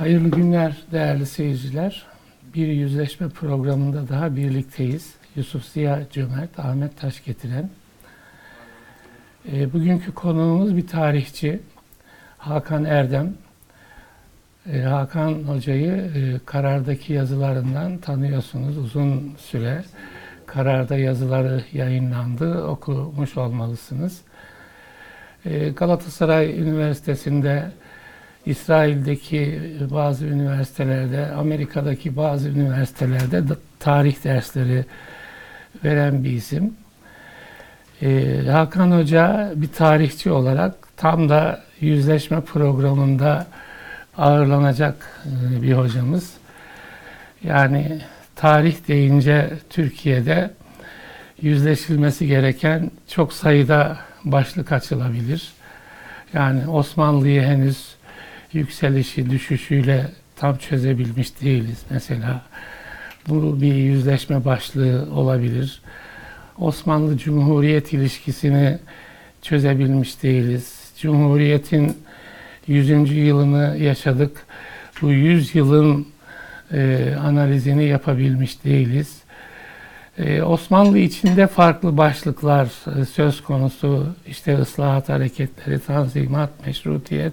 Hayırlı günler değerli seyirciler. Bir yüzleşme programında daha birlikteyiz. Yusuf Ziya Cömert, Ahmet Taş getiren. E, bugünkü konuğumuz bir tarihçi. Hakan Erdem. E, Hakan Hoca'yı e, karardaki yazılarından tanıyorsunuz uzun süre. Kararda yazıları yayınlandı, okumuş olmalısınız. E, Galatasaray Üniversitesi'nde İsrail'deki bazı üniversitelerde, Amerika'daki bazı üniversitelerde de tarih dersleri veren bir isim. Ee, Hakan Hoca bir tarihçi olarak tam da yüzleşme programında ağırlanacak e, bir hocamız. Yani tarih deyince Türkiye'de yüzleşilmesi gereken çok sayıda başlık açılabilir. Yani Osmanlı'yı henüz yükselişi, düşüşüyle tam çözebilmiş değiliz. Mesela bu bir yüzleşme başlığı olabilir. Osmanlı Cumhuriyet ilişkisini çözebilmiş değiliz. Cumhuriyetin 100. yılını yaşadık. Bu 100 yılın e, analizini yapabilmiş değiliz. E, Osmanlı içinde farklı başlıklar e, söz konusu. İşte ıslahat hareketleri, tanzimat, meşrutiyet,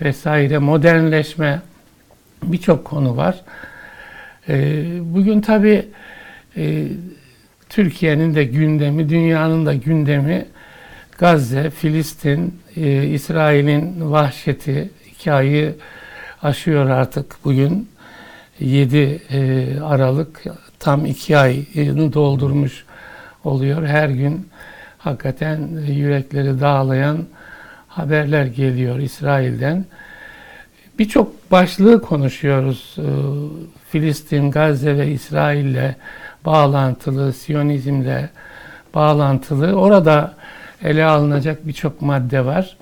vesaire modernleşme birçok konu var. E, bugün tabi e, Türkiye'nin de gündemi, dünyanın da gündemi Gazze, Filistin, e, İsrail'in vahşeti ayı aşıyor artık bugün. 7 e, Aralık tam iki ayını doldurmuş oluyor. Her gün hakikaten yürekleri dağlayan haberler geliyor İsrail'den. Birçok başlığı konuşuyoruz. Ee, Filistin, Gazze ve İsrail'le bağlantılı, Siyonizmle bağlantılı. Orada ele alınacak birçok madde var.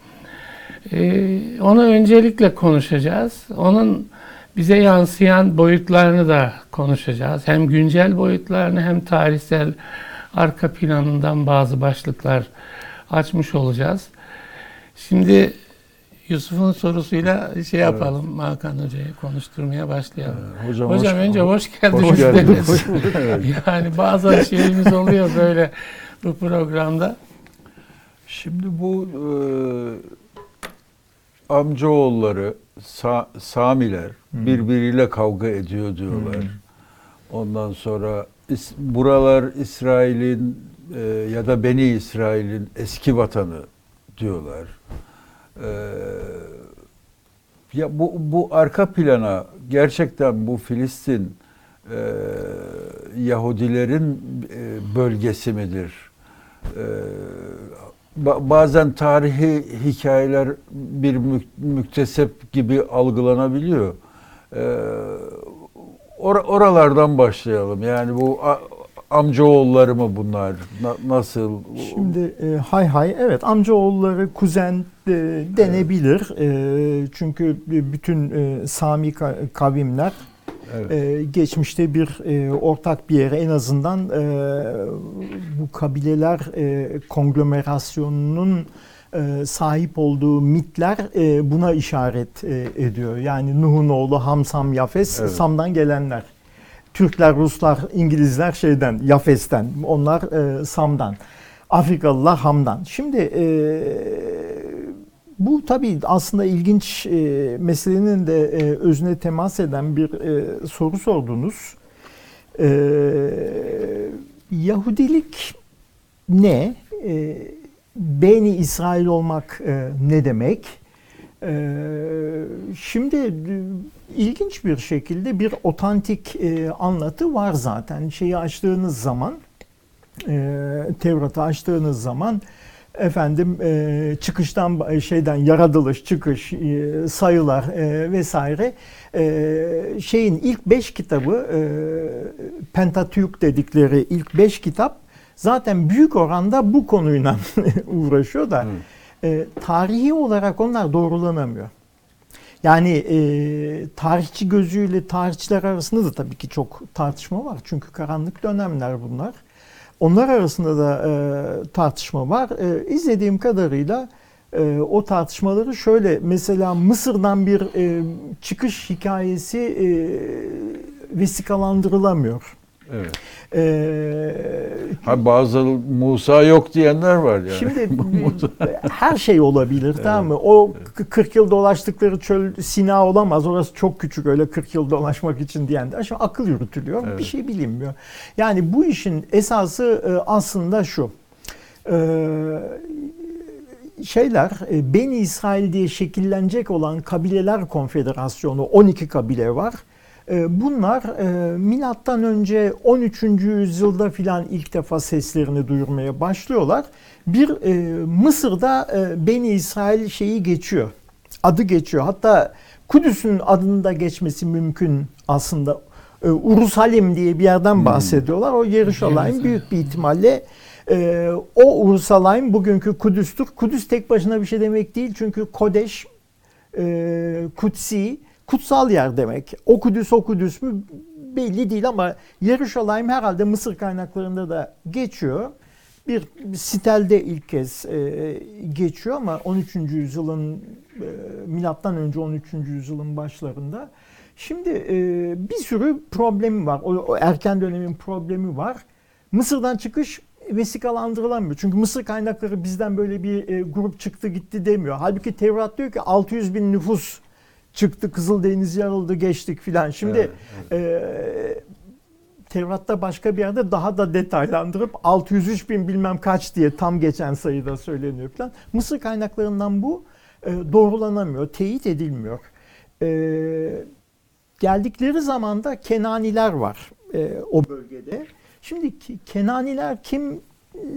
Ee, onu öncelikle konuşacağız. Onun bize yansıyan boyutlarını da konuşacağız. Hem güncel boyutlarını hem tarihsel arka planından bazı başlıklar açmış olacağız. Şimdi Yusuf'un sorusuyla şey yapalım. Evet. Hakan Hoca'yı konuşturmaya başlayalım. Ee, hocam, hocam hoş, önce hoş geldiniz. Hoş geldiniz. yani bazı şeyimiz oluyor böyle bu programda. Şimdi bu e, amcaoğulları Sa Samiler hmm. birbiriyle kavga ediyor diyorlar. Hmm. Ondan sonra is, buralar İsrail'in e, ya da Beni İsrail'in eski vatanı diyorlar. Ee, ya bu, bu arka plana gerçekten bu Filistin e, Yahudilerin e, bölgesi midir? E, bazen tarihi hikayeler bir müktesep gibi algılanabiliyor. E, or oralardan başlayalım. Yani bu amcaoğulları mı bunlar? Na, nasıl? Şimdi e, hay hay evet amcaoğulları kuzen e, denebilir. Evet. E, çünkü bütün e, Sami kavimler evet. e, geçmişte bir e, ortak bir yere en azından e, bu kabileler e, konglomerasyonunun e, sahip olduğu mitler e, buna işaret e, ediyor. Yani Nuh'un oğlu Hamsam Yafes, evet. Sam'dan gelenler. Türkler, Ruslar, İngilizler şeyden, Yafes'ten, onlar e, Sam'dan. Afrikalılar Ham'dan. Şimdi e, bu tabii aslında ilginç e, meselenin de e, özüne temas eden bir e, soru sordunuz. E, Yahudilik ne? E, Beni İsrail olmak e, ne demek? Ee, şimdi e, ilginç bir şekilde bir otantik e, anlatı var zaten. Şeyi açtığınız zaman, e, Tevrat'ı açtığınız zaman efendim çıkıştan şeyden yaratılış, çıkış, sayılar vesaire şeyin ilk beş kitabı Pentateuch dedikleri ilk beş kitap zaten büyük oranda bu konuyla uğraşıyor da. Hmm e, tarihi olarak onlar doğrulanamıyor. Yani e, tarihçi gözüyle tarihçiler arasında da tabii ki çok tartışma var. Çünkü karanlık dönemler bunlar. Onlar arasında da e, tartışma var. E, izlediğim kadarıyla e, o tartışmaları şöyle mesela Mısır'dan bir e, çıkış hikayesi e, vesikalandırılamıyor. Evet. E, Ha bazı Musa yok diyenler var yani. Şimdi her şey olabilir tamam mı? O k- 40 yıl dolaştıkları çöl Sina olamaz. Orası çok küçük öyle 40 yıl dolaşmak için diyenler. Şimdi akıl yürütülüyor. Evet. Bir şey bilinmiyor. Yani bu işin esası e, aslında şu. Ee, şeyler e, Beni İsrail diye şekillenecek olan kabileler konfederasyonu 12 kabile var. E, Bunlar e, milattan önce 13. yüzyılda filan ilk defa seslerini duyurmaya başlıyorlar. Bir e, Mısır'da e, Beni İsrail şeyi geçiyor. Adı geçiyor. Hatta Kudüs'ün adını da geçmesi mümkün aslında. Urusalim diye bir yerden bahsediyorlar. O Yeruşalayim Yeruşalayim. büyük bir ihtimalle e, o Urusalayim bugünkü Kudüs'tür. Kudüs tek başına bir şey demek değil. Çünkü Kodeş, e, Kutsi, kutsal yer demek. O Kudüs o Kudüs mü belli değil ama Yeruşalayim herhalde Mısır kaynaklarında da geçiyor. Bir sitelde ilk kez e, geçiyor ama 13. yüzyılın e, milattan önce 13. yüzyılın başlarında. Şimdi e, bir sürü problemi var. O, o erken dönemin problemi var. Mısır'dan çıkış vesikalandırılamıyor. Çünkü Mısır kaynakları bizden böyle bir e, grup çıktı gitti demiyor. Halbuki Tevrat diyor ki 600 bin nüfus çıktı Kızıldeniz yarıldı geçtik filan. Şimdi Evet, e, Tevrat'ta başka bir yerde daha da detaylandırıp 603 bin bilmem kaç diye tam geçen sayıda söyleniyor falan. Mısır kaynaklarından bu e, doğrulanamıyor, teyit edilmiyor. E, geldikleri zaman da Kenaniler var e, o bölgede. Şimdi Kenaniler kim?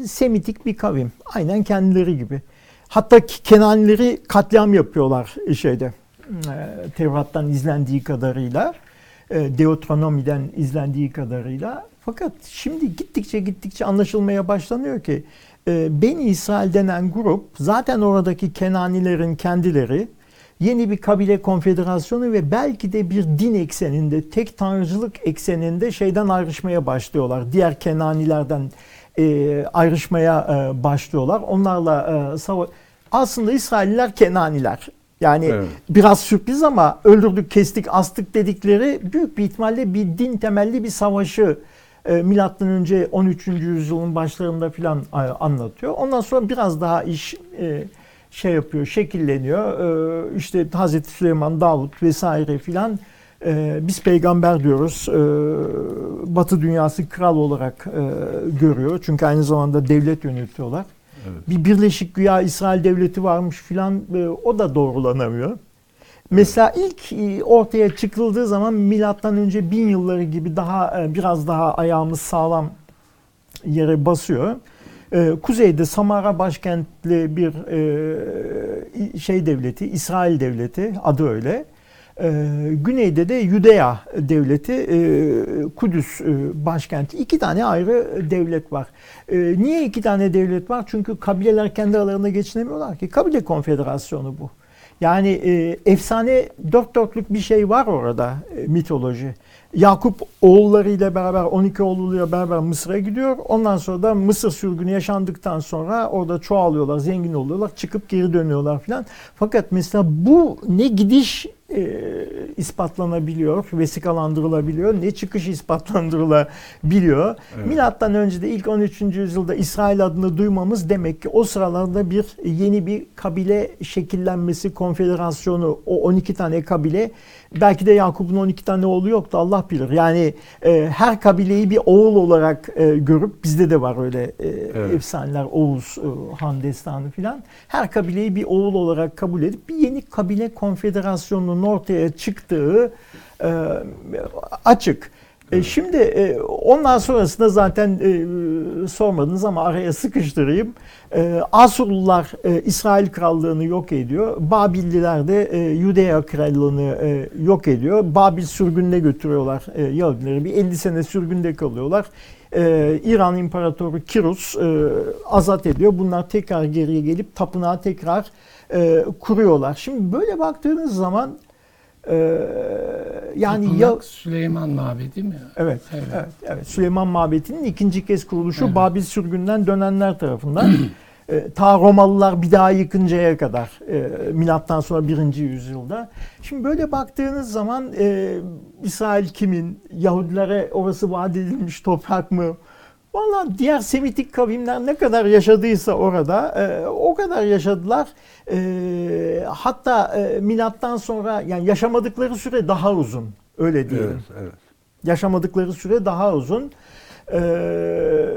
Semitik bir kavim. Aynen kendileri gibi. Hatta Kenanileri katliam yapıyorlar şeyde. E, Tevrat'tan izlendiği kadarıyla. E, Deuteronomi'den izlendiği kadarıyla. Fakat şimdi gittikçe gittikçe anlaşılmaya başlanıyor ki e, Beni İsrail denen grup zaten oradaki Kenanilerin kendileri yeni bir kabile konfederasyonu ve belki de bir din ekseninde, tek tanrıcılık ekseninde şeyden ayrışmaya başlıyorlar. Diğer Kenanilerden ayrışmaya başlıyorlar. Onlarla e, sava- aslında İsrailliler Kenaniler. Yani Evet. biraz sürpriz ama öldürdük, kestik, astık dedikleri büyük bir ihtimalle bir din temelli bir savaşı e, milattan önce 13. yüzyılın başlarında filan e, anlatıyor. Ondan sonra biraz daha iş e, şey yapıyor, şekilleniyor. E, işte Hazreti Süleyman, Davut vesaire filan e, biz peygamber diyoruz. E, Batı dünyası kral olarak e, görüyor. Çünkü aynı zamanda devlet yönetiyorlar. Evet. Bir Birleşik Güya İsrail Devleti varmış filan e, o da doğrulanamıyor. Mesela ilk e, ortaya çıkıldığı zaman milattan önce bin yılları gibi daha e, biraz daha ayağımız sağlam yere basıyor. Kuzeyde Samara başkentli bir şey devleti, İsrail devleti adı öyle. E, güneyde de Yudea devleti, e, Kudüs e, başkenti. İki tane ayrı devlet var. E, niye iki tane devlet var? Çünkü kabileler kendi aralarında geçinemiyorlar ki. Kabile konfederasyonu bu. Yani efsane dört dörtlük bir şey var orada mitoloji. Yakup oğullarıyla beraber 12 oğluyla beraber Mısır'a gidiyor. Ondan sonra da Mısır sürgünü yaşandıktan sonra orada çoğalıyorlar, zengin oluyorlar, çıkıp geri dönüyorlar filan. Fakat mesela bu ne gidiş e, ispatlanabiliyor, vesikalandırılabiliyor, ne çıkış ispatlandırılabiliyor. Evet. Milattan önce de ilk 13. yüzyılda İsrail adını duymamız demek ki o sıralarda bir yeni bir kabile şekillenmesi, konfederasyonu, o 12 tane kabile belki de Yakup'un 12 tane oğlu yoktu Allah bilir. Yani e, her kabileyi bir oğul olarak e, görüp bizde de var öyle e, Evet. efsaneler Oğuz, e, Han destanı filan. Her kabileyi bir oğul olarak kabul edip bir yeni kabile konfederasyonunun ortaya çıktığı e, açık. E, şimdi e, ondan sonrasında zaten e, sormadınız ama araya sıkıştırayım. E, Asurlular e, İsrail krallığını yok ediyor. Babilliler de e, Yudea krallığını e, yok ediyor. Babil sürgününe götürüyorlar e, Yahudileri. Bir 50 sene sürgünde kalıyorlar. İran İmparatoru Kirus e, azat ediyor. Bunlar tekrar geriye gelip tapınağı tekrar e, kuruyorlar. Şimdi böyle baktığınız zaman e, yani ya Süleyman Mabedi mi? Evet, Evet. evet, evet. Süleyman Mabedi'nin ikinci kez kuruluşu Evet. Babil sürgünden dönenler tarafından. E, ta Romalılar bir daha yıkıncaya kadar e, milattan sonra birinci yüzyılda. Şimdi böyle baktığınız zaman e, İsrail kimin? Yahudilere orası vaat edilmiş toprak mı? Valla diğer Semitik kavimler ne kadar yaşadıysa orada e, o kadar yaşadılar. E, hatta e, milattan sonra yani yaşamadıkları süre daha uzun. Öyle diyelim. Evet, evet. Yaşamadıkları süre daha uzun. Ee,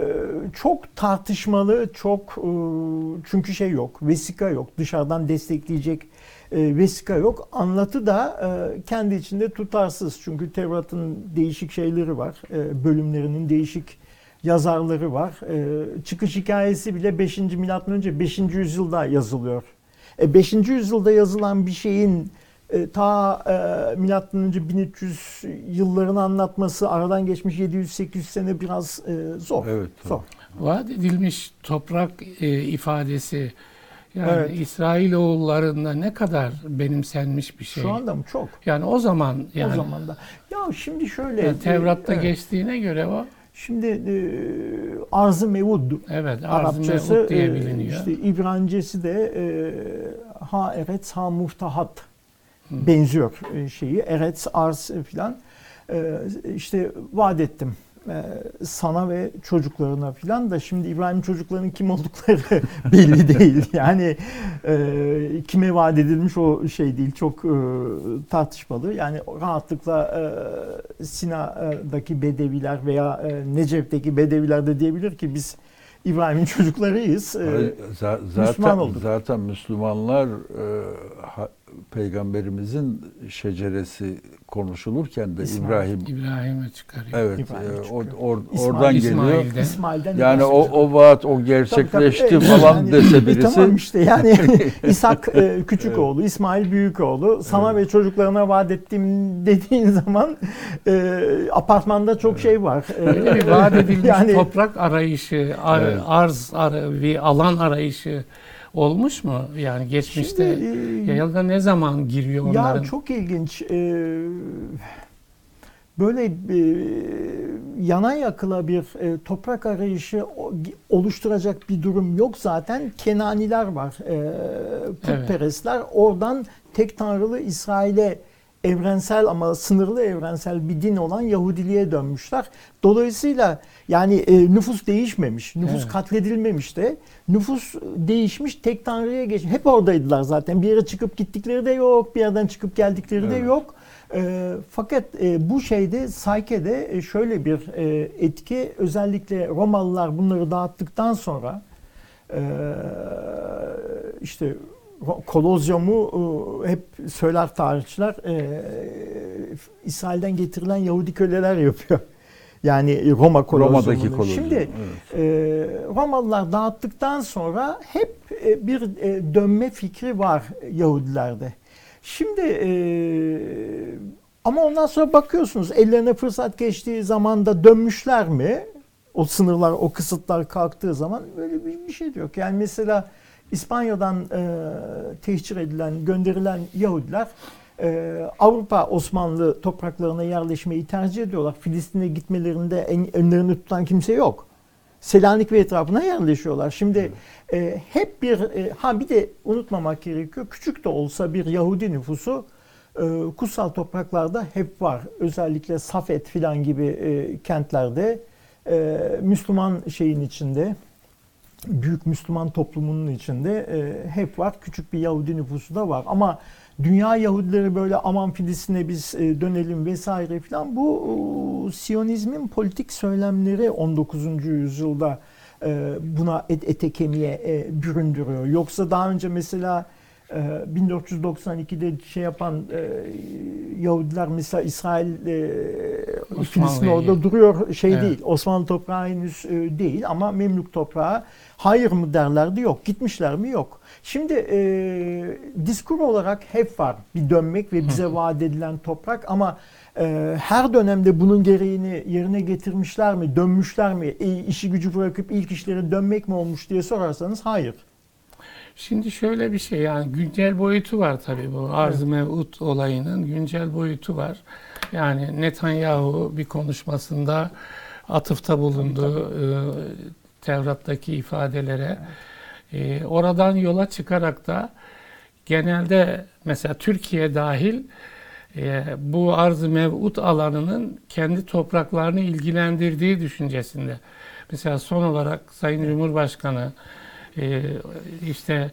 çok tartışmalı, çok e, çünkü şey yok, vesika yok, dışarıdan destekleyecek e, vesika yok. Anlatı da e, kendi içinde tutarsız çünkü Tevrat'ın değişik şeyleri var, e, bölümlerinin değişik yazarları var. E, çıkış hikayesi bile 5. milattan önce 5. yüzyılda yazılıyor. E, 5. yüzyılda yazılan bir şeyin e, ta e, milattan önce 1300 yıllarını anlatması aradan geçmiş 700-800 sene biraz e, zor. Evet, zor. Vaat edilmiş toprak e, ifadesi yani Evet. İsrailoğullarında ne kadar benimsenmiş bir şey. Şu anda mı çok? yani o zaman yani, o zaman da. Ya şimdi şöyle. yani Tevrat'ta e, evet. geçtiğine göre o Şimdi e, arz-ı mevud evet Arz-ı Mevud diye e, biliniyor. işte İbrancesi de e, ha eret ha muftahat Hı. benziyor e, şeyi. Eret arz filan. E, işte vaat ettim e, sana ve çocuklarına filan da şimdi İbrahim çocuklarının kim oldukları belli değil. Yani e, kime vaat edilmiş o şey değil. Çok e, tartışmalı. Yani rahatlıkla e, Sina'daki Bedeviler veya e, Necef'teki Bedeviler de diyebilir ki biz İbrahim'in çocuklarıyız. E, Hayır, za- zaten Müslüman olduk. zaten Müslümanlar e, ha- peygamberimizin şeceresi konuşulurken de İsmail. İbrahim İbrahim'e çıkarıyor. evet İbrahim e, or- İsmail. oradan geliyor. İsmail'den. İsmail'den Yani o o vaat o Tabii, gerçekleşti tabii. falan Yani, dese e, birisi tamam işte yani İshak e, küçük oğlu, İsmail büyük oğlu. Sana ve çocuklarına vaat ettiğim dediğin zaman e, apartmanda çok şey var. Öyle bir vaat edilmiş yani toprak arayışı, ar- Evet. arz, ar- bir alan arayışı olmuş mu? Yani geçmişte Şimdi, e, yayılda ne zaman giriyor onların? Ya çok ilginç. Ee, böyle e, yana yakıla bir e, toprak arayışı oluşturacak bir durum yok zaten. Kenaniler var, e, putperestler. Oradan tek tanrılı İsrail'e evrensel ama sınırlı evrensel bir din olan Yahudiliğe dönmüşler. Dolayısıyla yani e, nüfus değişmemiş, nüfus Evet. katledilmemiş de nüfus değişmiş, tek tanrıya geçmiş. Hep oradaydılar zaten. Bir yere çıkıp gittikleri de yok, bir yerden çıkıp geldikleri de Evet. yok. E, fakat e, bu şeyde Psyche'de e, şöyle bir e, etki özellikle Romalılar bunları dağıttıktan sonra e, işte Kolozyumu e, hep söyler tarihçiler e, İsrail'den getirilen Yahudi köleler yapıyor. Yani Roma kolozyumunu. Roma'daki koloni. Şimdi Evet. e, Romalılar dağıttıktan sonra hep e, bir e, dönme fikri var Yahudilerde. Şimdi e, ama ondan sonra bakıyorsunuz ellerine fırsat geçtiği zaman da dönmüşler mi? O sınırlar, o kısıtlar kalktığı zaman böyle bir, bir şey yok. Yani mesela İspanya'dan e, tehcir edilen, gönderilen Yahudiler e, Avrupa Osmanlı topraklarına yerleşmeyi tercih ediyorlar. Filistin'e gitmelerinde en, önlerini tutan kimse yok. Selanik ve etrafına yerleşiyorlar. Şimdi e, hep bir e, ha bir de unutmamak gerekiyor. Küçük de olsa bir Yahudi nüfusu e, kutsal topraklarda hep var. Özellikle Safed filan gibi e, kentlerde e, Müslüman şeyin içinde büyük Müslüman toplumunun içinde e, hep var. Küçük bir Yahudi nüfusu da var. Ama dünya Yahudileri böyle aman Filistin'e biz e, dönelim vesaire filan bu e, Siyonizmin politik söylemleri 19. yüzyılda e, buna et, ete kemiğe e, büründürüyor. Yoksa daha önce mesela 1492'de şey yapan e, Yahudiler mesela İsrail e, Filistin orada duruyor şey Evet. değil. Osmanlı toprağı henüz e, değil ama Memlük toprağı hayır mı derlerdi yok. Gitmişler mi yok. Şimdi e, diskur olarak hep var bir dönmek ve bize vaat edilen toprak ama e, her dönemde bunun gereğini yerine getirmişler mi, dönmüşler mi, e, işi gücü bırakıp ilk işlere dönmek mi olmuş diye sorarsanız hayır. Şimdi şöyle bir şey yani güncel boyutu var tabii bu arz-ı mev'ud olayının güncel boyutu var. Yani Netanyahu bir konuşmasında atıfta bulundu e, Tevrat'taki ifadelere. E, oradan yola çıkarak da genelde mesela Türkiye dahil e, bu arz-ı mev'ud alanının kendi topraklarını ilgilendirdiği düşüncesinde. Mesela son olarak Sayın Cumhurbaşkanı e, işte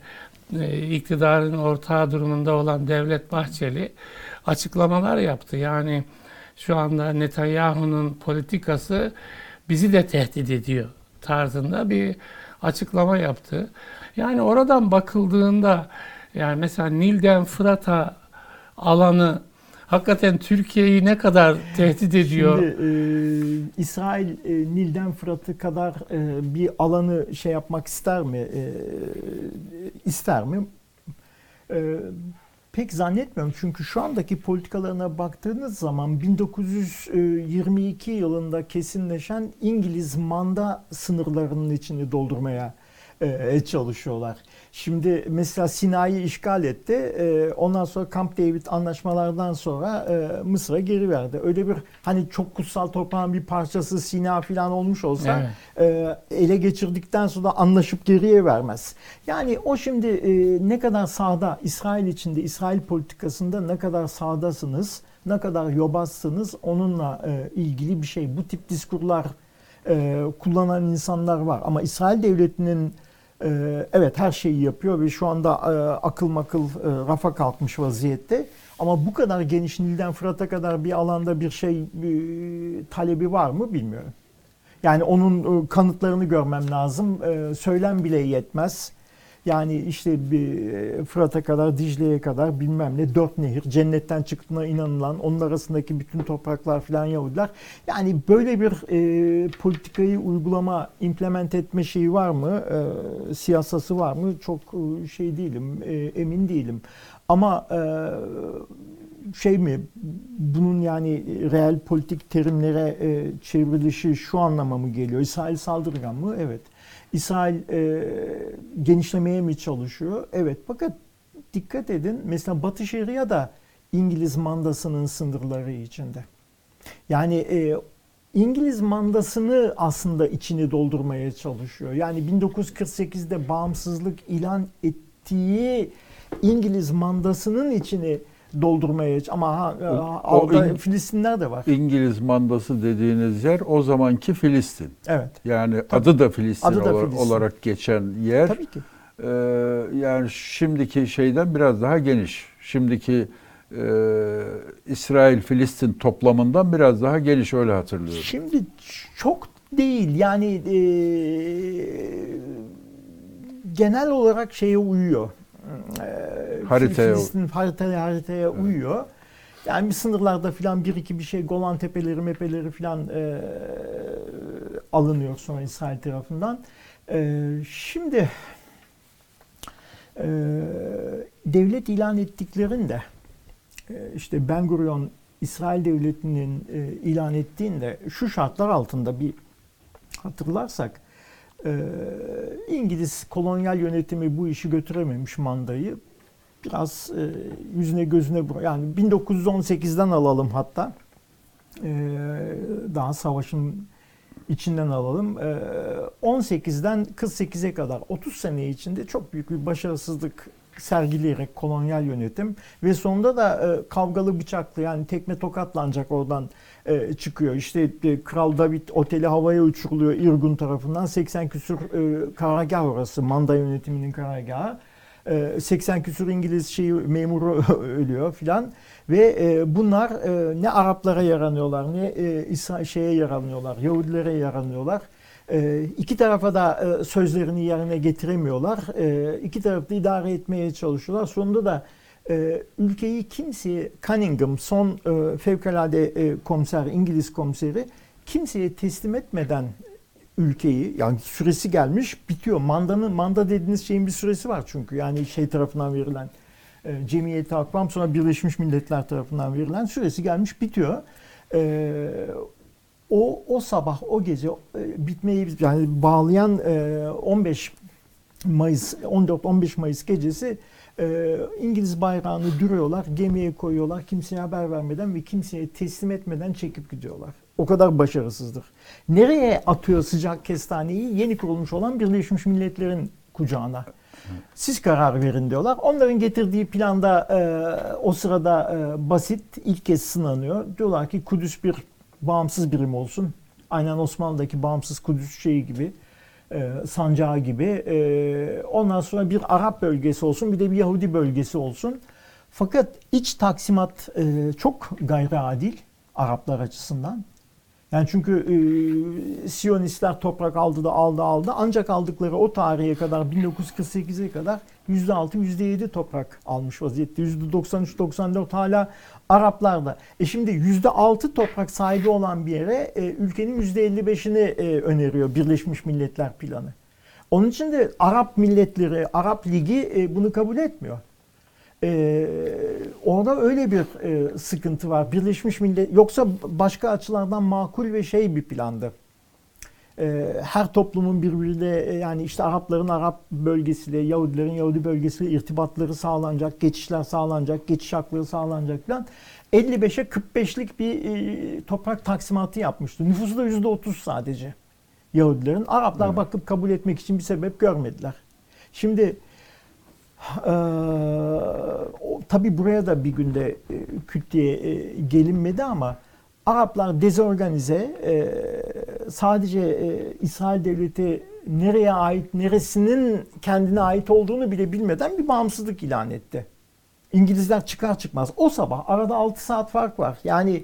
iktidarın ortağı durumunda olan Devlet Bahçeli açıklamalar yaptı. Yani şu anda Netanyahu'nun politikası bizi de tehdit ediyor tarzında bir açıklama yaptı. Yani oradan bakıldığında yani mesela Nil'den Fırat'a alanı hakikaten Türkiye'yi ne kadar tehdit ediyor? Şimdi e, İsrail e, Nil'den Fırat'ı kadar e, bir alanı şey yapmak ister mi? E, ister mi? E, pek zannetmiyorum. Çünkü şu andaki politikalarına baktığınız zaman 1922 yılında kesinleşen İngiliz manda sınırlarının içini doldurmaya e, çalışıyorlar. Şimdi mesela Sinai'yi işgal etti. E, ondan sonra Camp David anlaşmalardan sonra e, Mısır'a geri verdi. Öyle bir hani çok kutsal toprağın bir parçası Sina falan olmuş olsa Evet. e, ele geçirdikten sonra anlaşıp geriye vermez. Yani o şimdi e, ne kadar sağda İsrail içinde İsrail politikasında ne kadar sağdasınız, ne kadar yobazsınız onunla e, ilgili bir şey. Bu tip diskurlar e, kullanan insanlar var ama İsrail devletinin evet her şeyi yapıyor ve şu anda e, akıl makıl e, rafa kalkmış vaziyette. Ama bu kadar geniş Nil'den Fırat'a kadar bir alanda bir şey e, talebi var mı bilmiyorum. Yani onun e, kanıtlarını görmem lazım. Söylem bile yetmez. Yani işte bir e, Fırat'a kadar, Dicle'ye kadar bilmem ne dört nehir, cennetten çıktığına inanılan, onun arasındaki bütün topraklar filan Yahudiler. Yani böyle bir e, politikayı uygulama, implement etme şeyi var mı, e, siyasası var mı çok e, şey değilim, e, emin değilim. Ama e, şey mi, bunun yani reel politik terimlere e, çevrilişi şu anlama mı geliyor? İsrail saldırgan mı? Evet. İsrail e, genişlemeye mi çalışıyor? Evet. Fakat dikkat edin mesela Batı Şeria da İngiliz mandasının sınırları içinde. Yani e, İngiliz mandasını aslında içini doldurmaya çalışıyor. Yani 1948'de bağımsızlık ilan ettiği İngiliz mandasının içini doldurmaya ama ha, ha, o orada İng- Filistinler de var. İngiliz mandası dediğiniz yer o zamanki Filistin. Evet. Yani adı da Filistin, Adı da ola- Filistin. olarak geçen yer. Tabii ki. Ee, yani şimdiki şeyden biraz daha geniş. Şimdiki e, İsrail-Filistin toplamından biraz daha geniş öyle hatırlıyorum. Şimdi çok değil yani e, genel olarak şeye uyuyor. E, Haritaya- Filistin haritaya haritaya uyuyor. Yani bir sınırlarda filan bir iki bir şey Golan Tepeleri mepeleri filan e, alınıyor sonra İsrail tarafından. E, şimdi e, devlet ilan ettiklerinde e, işte Ben Gurion İsrail Devleti'nin e, ilan ettiğinde şu şartlar altında bir hatırlarsak e, İngiliz kolonyal yönetimi bu işi götürememiş mandayı biraz e, yüzüne gözüne vur- yani 1918'den alalım hatta E, daha savaşın içinden alalım. E, 18'den 48'e kadar 30 sene içinde çok büyük bir başarısızlık sergileyerek kolonyal yönetim ve sonunda da e, kavgalı bıçaklı yani tekme tokatla ancak oradan e, çıkıyor. İşte e, Kral David oteli havaya uçuruluyor İrgun tarafından 80 küsür e, karargah orası Manda yönetiminin karargahı. E, 80 küsür İngiliz şeyi memuru ölüyor filan ve e, bunlar e, ne Araplara yaranıyorlar ne e, İsra şeye yaranıyorlar Yahudilere yaranıyorlar. E, iki tarafa da e, sözlerini yerine getiremiyorlar. E, iki tarafı da idare etmeye çalışıyorlar. Sonunda da e, ülkeyi kimseye Cunningham son e, fevkalade e, komiser İngiliz komiseri kimseye teslim etmeden ülkeyi yani süresi gelmiş bitiyor. Mandanın manda dediğiniz şeyin bir süresi var çünkü yani şey tarafından verilen e, Cemiyeti sonra Birleşmiş Milletler tarafından verilen süresi gelmiş bitiyor. E, o o sabah o gece e, bitmeyi yani bağlayan e, 15 Mayıs 14-15 Mayıs gecesi e, İngiliz bayrağını dürüyorlar, gemiye koyuyorlar kimseye haber vermeden ve kimseye teslim etmeden çekip gidiyorlar. O kadar başarısızdır. Nereye atıyor sıcak kestaneyi? Yeni kurulmuş olan Birleşmiş Milletler'in kucağına. Siz karar verin diyorlar. Onların getirdiği planda e, o sırada e, basit ilk kez sınanıyor. Diyorlar ki Kudüs bir bağımsız birim olsun. Aynen Osmanlı'daki bağımsız Kudüs şeyi gibi. E, sancağı gibi. E, ondan sonra bir Arap bölgesi olsun bir de bir Yahudi bölgesi olsun. Fakat iç taksimat e, çok gayri adil Araplar açısından. Yani çünkü e, Siyonistler toprak aldı da aldı aldı. Ancak aldıkları o tarihe kadar 1948'e kadar %6 %7 toprak almış vaziyette. %93-94 hala Araplarda. E şimdi %6 toprak sahibi olan bir yere e, ülkenin %55'ini e, öneriyor Birleşmiş Milletler Planı. Onun için de Arap milletleri, Arap Ligi e, bunu kabul etmiyor. Ee, orada öyle bir e, sıkıntı var. Birleşmiş Millet yoksa başka açılardan makul ve şey bir plandı. Ee, her toplumun birbiriyle e, yani işte Arapların Arap bölgesiyle, Yahudilerin Yahudi bölgesiyle irtibatları sağlanacak, geçişler sağlanacak, geçiş hakları sağlanacak falan. 55'e 45'lik bir e, toprak taksimatı yapmıştı. Nüfusu da %30 sadece Yahudilerin. Araplar Evet. bakıp kabul etmek için bir sebep görmediler. Şimdi ee, tabii buraya da bir günde e, küt diye e, gelinmedi ama Araplar dezorganize e, sadece İsrail devleti nereye ait, neresinin kendine ait olduğunu bile bilmeden bir bağımsızlık ilan etti. İngilizler çıkar çıkmaz o sabah arada 6 saat fark var. Yani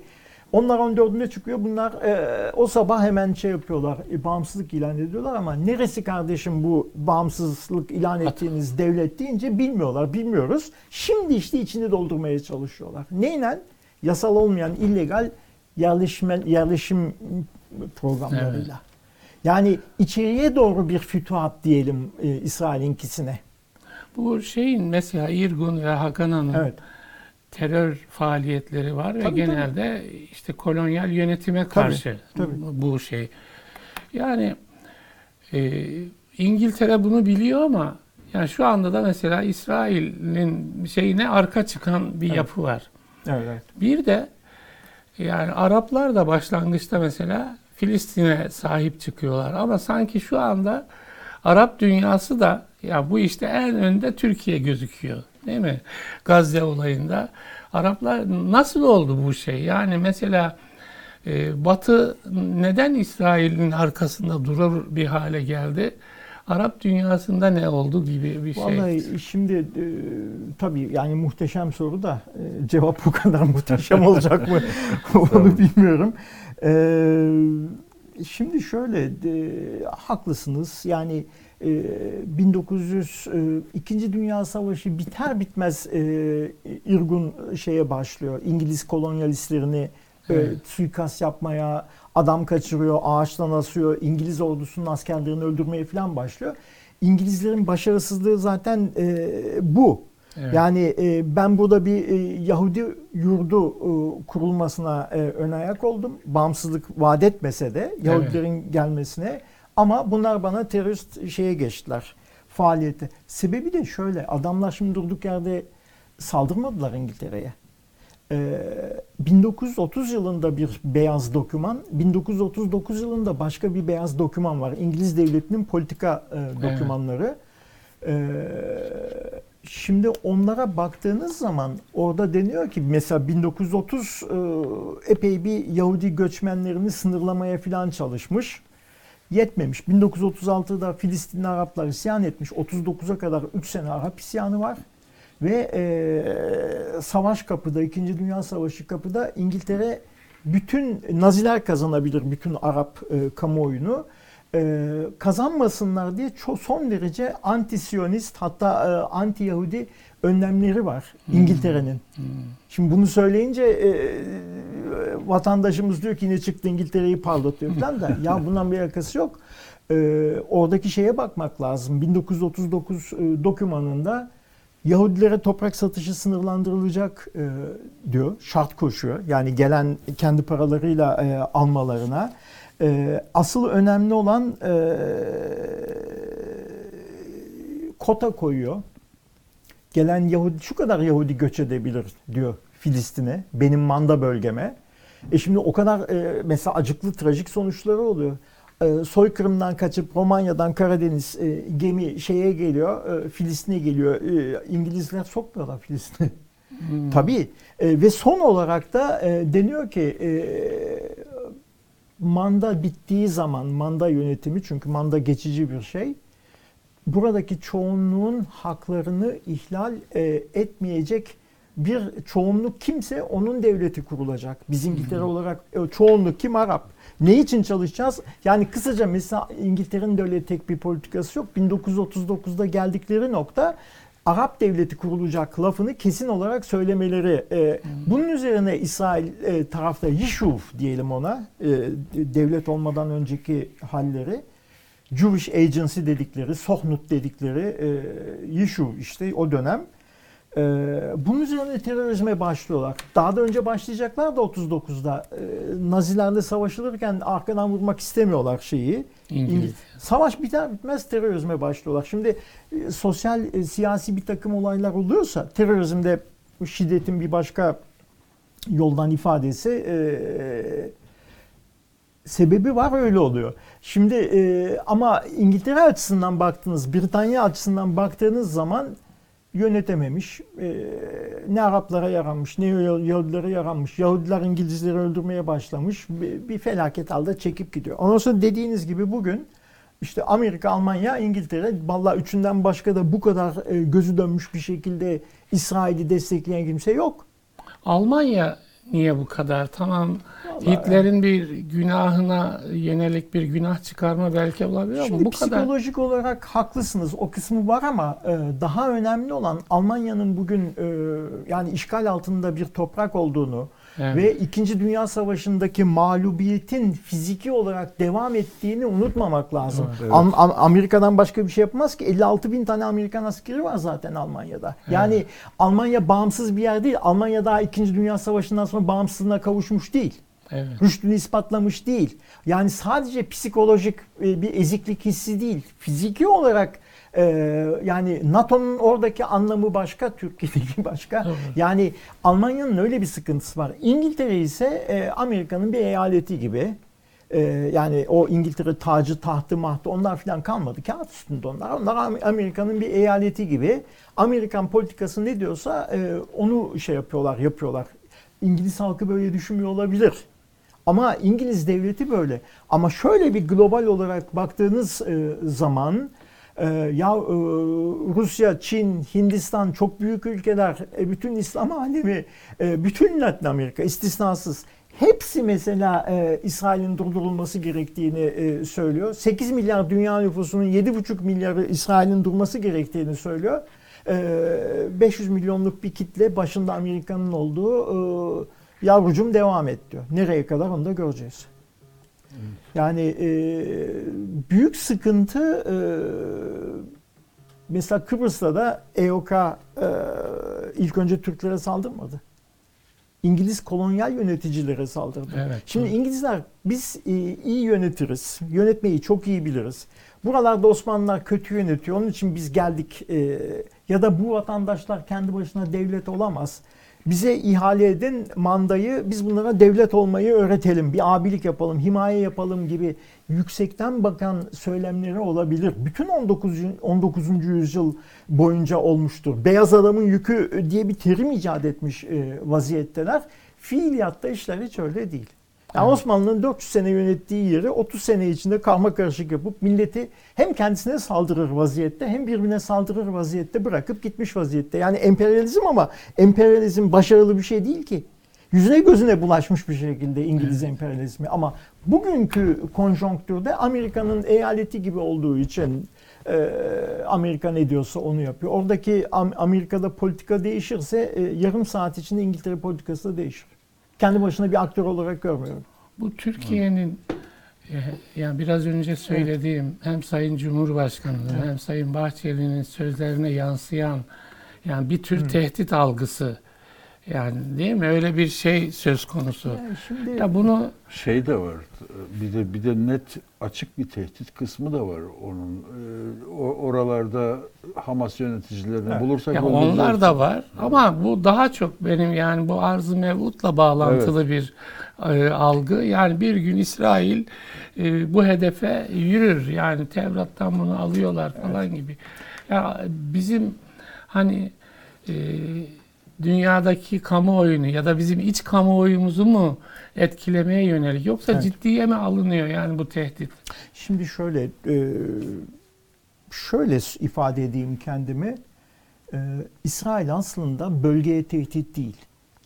onlar 14'ünde çıkıyor. Bunlar e, o sabah hemen şey yapıyorlar. e, bağımsızlık ilan ediyorlar ama neresi kardeşim bu bağımsızlık ilan ettiğiniz devlet deyince bilmiyorlar. Bilmiyoruz. Şimdi işte içini doldurmaya çalışıyorlar. Neyle? Yasal olmayan illegal yerleşme, yerleşim programlarıyla. Yani içeriye doğru bir fütuhat diyelim e, İsrail'inkisine. Bu şeyin mesela İrgun ve Hagana'nın Evet. Terör faaliyetleri var ve Tabii, genelde işte kolonyal yönetime karşı tabii. bu şey. Yani e, İngiltere bunu biliyor ama yani şu anda da mesela İsrail'in şeyine arka çıkan bir Evet. yapı var. Evet, evet. Bir de yani Araplar da başlangıçta mesela Filistin'e sahip çıkıyorlar ama sanki şu anda Arap dünyası da ya bu işte en önde Türkiye gözüküyor. Değil mi? Gazze olayında. Araplar nasıl oldu bu şey? Yani mesela e, Batı neden İsrail'in arkasında durur bir hale geldi? Arap dünyasında ne oldu gibi bir şey. Vallahi şimdi e, tabii yani muhteşem soru da e, cevap bu kadar muhteşem olacak mı onu bilmiyorum. E, şimdi şöyle e, haklısınız yani e, 1900 e, İkinci Dünya Savaşı biter bitmez e, İrgun şeye başlıyor İngiliz kolonyalistlerini e, Evet. suikast yapmaya, adam kaçırıyor, ağaçtan asıyor, İngiliz ordusunun askerlerini öldürmeye falan başlıyor. İngilizlerin başarısızlığı zaten e, bu. Evet. Yani e, ben burada bir e, Yahudi yurdu e, kurulmasına e, ön ayak oldum. Bağımsızlık vaat etmese de Yahudilerin gelmesine. Ama bunlar bana terörist şeye geçtiler. Faaliyeti. Sebebi de şöyle. Adamlar şimdi durduk yerde saldırmadılar İngiltere'ye. Ee, 1930 yılında bir beyaz doküman, 1939 yılında başka bir beyaz doküman var. İngiliz devletinin politika e, dokümanları. Ee, şimdi onlara baktığınız zaman orada deniyor ki mesela 1930 e, epey bir Yahudi göçmenlerini sınırlamaya falan çalışmış. Yetmemiş. 1936'da Filistinli Araplar isyan etmiş. 39'a kadar 3 sene Arap isyanı var. Ve e, savaş kapıda, İkinci Dünya Savaşı kapıda İngiltere bütün Naziler kazanabilir bütün Arap e, kamuoyunu. E, kazanmasınlar diye çok son derece anti-Siyonist hatta e, anti-Yahudi önlemleri var İngiltere'nin. Hmm. Şimdi bunu söyleyince e, vatandaşımız diyor ki yine çıktı İngiltere'yi parlatıyor falan da ya bundan bir alakası yok. E, oradaki şeye bakmak lazım. 1939 e, dokümanında Yahudilere toprak satışı sınırlandırılacak e, diyor. Şart koşuyor. Yani gelen kendi paralarıyla e, almalarına. E, asıl önemli olan e, kota koyuyor. Gelen Yahudi şu kadar Yahudi göç edebilir diyor Filistin'e. Benim manda bölgeme. E şimdi o kadar e, mesela acıklı trajik sonuçları oluyor. e, soykırımdan kaçıp Romanya'dan Karadeniz e, gemi şeye geliyor, e, Filistin'e geliyor. E, İngilizler sokmuyorlar Filistin'e. Hmm. Tabii. E, ve son olarak da e, deniyor ki e, manda bittiği zaman manda yönetimi çünkü manda geçici bir şey. Buradaki çoğunluğun haklarını ihlal e, etmeyecek bir çoğunluk kimse onun devleti kurulacak. Biz İngiltere olarak e, çoğunluk kim Arap? Ne için çalışacağız? Yani kısaca mesela İngiltere'nin de öyle tek bir politikası yok. 1939'da geldikleri nokta Arap devleti kurulacak lafını kesin olarak söylemeleri. E, bunun üzerine İsrail e, tarafta Yishuv diyelim ona e, devlet olmadan önceki halleri. Jewish Agency dedikleri, Sohnut dedikleri e, Yishuv işte o dönem. E, bunun üzerine terörizme başlıyorlar. Daha da önce başlayacaklar da 39'da. E, Nazilerle savaşılırken arkadan vurmak istemiyorlar şeyi. İngiliz. İngiliz. Savaş biter bitmez terörizme başlıyorlar. Şimdi e, sosyal e, siyasi bir takım olaylar oluyorsa terörizmde şiddetin bir başka yoldan ifadesi e, sebebi var öyle oluyor. Şimdi e, ama İngiltere açısından baktığınız, Britanya açısından baktığınız zaman yönetememiş. E, ne Araplara yaranmış, ne Yahudilere yaranmış. Yahudiler İngilizleri öldürmeye başlamış. Bir, bir felaket halde çekip gidiyor. Ondan sonra dediğiniz gibi bugün işte Amerika, Almanya, İngiltere vallahi üçünden başka da bu kadar e, gözü dönmüş bir şekilde İsrail'i destekleyen kimse yok. Almanya niye bu kadar? Tamam Vallahi- Hitler'in bir günahına yönelik bir günah çıkarma belki olabilir ama Şimdi bu kadar. psikolojik olarak haklısınız. O kısmı var ama e, daha önemli olan Almanya'nın bugün e, yani işgal altında bir toprak olduğunu Evet. ve İkinci Dünya Savaşı'ndaki mağlubiyetin fiziki olarak devam ettiğini unutmamak lazım. Evet. Am- Am- Amerika'dan başka bir şey yapmaz ki. 56 bin tane Amerikan askeri var zaten Almanya'da. Yani Almanya bağımsız bir yer değil. Almanya daha İkinci Dünya Savaşı'ndan sonra bağımsızlığına kavuşmuş değil Evet. rüştünü ispatlamış değil. Yani sadece psikolojik e, bir eziklik hissi değil. Fiziki olarak e, yani NATO'nun oradaki anlamı başka, Türkiye'deki başka. Evet. Yani Almanya'nın öyle bir sıkıntısı var. İngiltere ise e, Amerika'nın bir eyaleti gibi. E, yani o İngiltere tacı, tahtı, mahtı onlar filan kalmadı. Kağıt üstünde onlar. Onlar Am- Amerika'nın bir eyaleti gibi. Amerikan politikası ne diyorsa e, onu şey yapıyorlar, yapıyorlar. İngiliz halkı böyle düşünmüyor olabilir. Ama İngiliz devleti böyle. Ama şöyle bir global olarak baktığınız e, zaman e, ya e, Rusya, Çin, Hindistan çok büyük ülkeler, e, bütün İslam alemi, e, bütün Latin Amerika istisnasız hepsi mesela İsrail'in durdurulması gerektiğini söylüyor. 8 milyar dünya nüfusunun 7,5 milyarı İsrail'in durması gerektiğini söylüyor. E, 500 milyonluk bir kitle başında Amerika'nın olduğu yavrucum devam et diyor. Nereye kadar onu da göreceğiz. Yani e, büyük sıkıntı e, mesela Kıbrıs'ta da EOK e, ilk önce Türklere saldırmadı. İngiliz kolonyal yöneticilere saldırdı. Evet. Şimdi İngilizler biz e, iyi yönetiriz. Yönetmeyi çok iyi biliriz. Buralarda Osmanlılar kötü yönetiyor. Onun için biz geldik. e, ya da bu vatandaşlar kendi başına devlet olamaz. Bize ihale edin mandayı biz bunlara devlet olmayı öğretelim. Bir abilik yapalım, himaye yapalım gibi yüksekten bakan söylemleri olabilir. Bütün 19. 19. yüzyıl boyunca olmuştur. Beyaz adamın yükü diye bir terim icat etmiş e, vaziyetteler. Fiiliyatta işler hiç öyle değil. Yani Evet. Osmanlı'nın 400 sene yönettiği yeri 30 sene içinde karma karışık yapıp milleti hem kendisine saldırır vaziyette hem birbirine saldırır vaziyette bırakıp gitmiş vaziyette. Yani emperyalizm ama emperyalizm başarılı bir şey değil ki. Yüzüne gözüne bulaşmış bir şekilde İngiliz emperyalizmi ama bugünkü konjonktürde Amerika'nın eyaleti gibi olduğu için e, Amerika ne diyorsa onu yapıyor. Oradaki Am- Amerika'da politika değişirse e, yarım saat içinde İngiltere politikası da değişir. Kendi başına bir aktör olarak görmüyorum. Bu Türkiye'nin e, yani biraz önce söylediğim hem Sayın Cumhurbaşkanı'nın hem Sayın Bahçeli'nin sözlerine yansıyan yani bir tür tehdit algısı Yani değil mi? Öyle bir şey söz konusu. Yani şimdi Ya bunu Şey de var. Bir de bir de net açık bir tehdit kısmı da var onun. Ee, o- oralarda Hamas yöneticilerini Evet. bulursak ya onlar da var ama bu daha çok benim yani bu arz-ı mev'utla bağlantılı bir e, algı. Yani bir gün İsrail e, bu hedefe yürür. Yani Tevrat'tan bunu alıyorlar falan gibi. Ya bizim hani e, dünyadaki kamuoyunu ya da bizim iç kamuoyumuzu mu etkilemeye yönelik yoksa Evet. ciddiye mi alınıyor yani bu tehdit? Şimdi şöyle e, şöyle ifade edeyim kendimi. E, İsrail aslında bölgeye tehdit değil.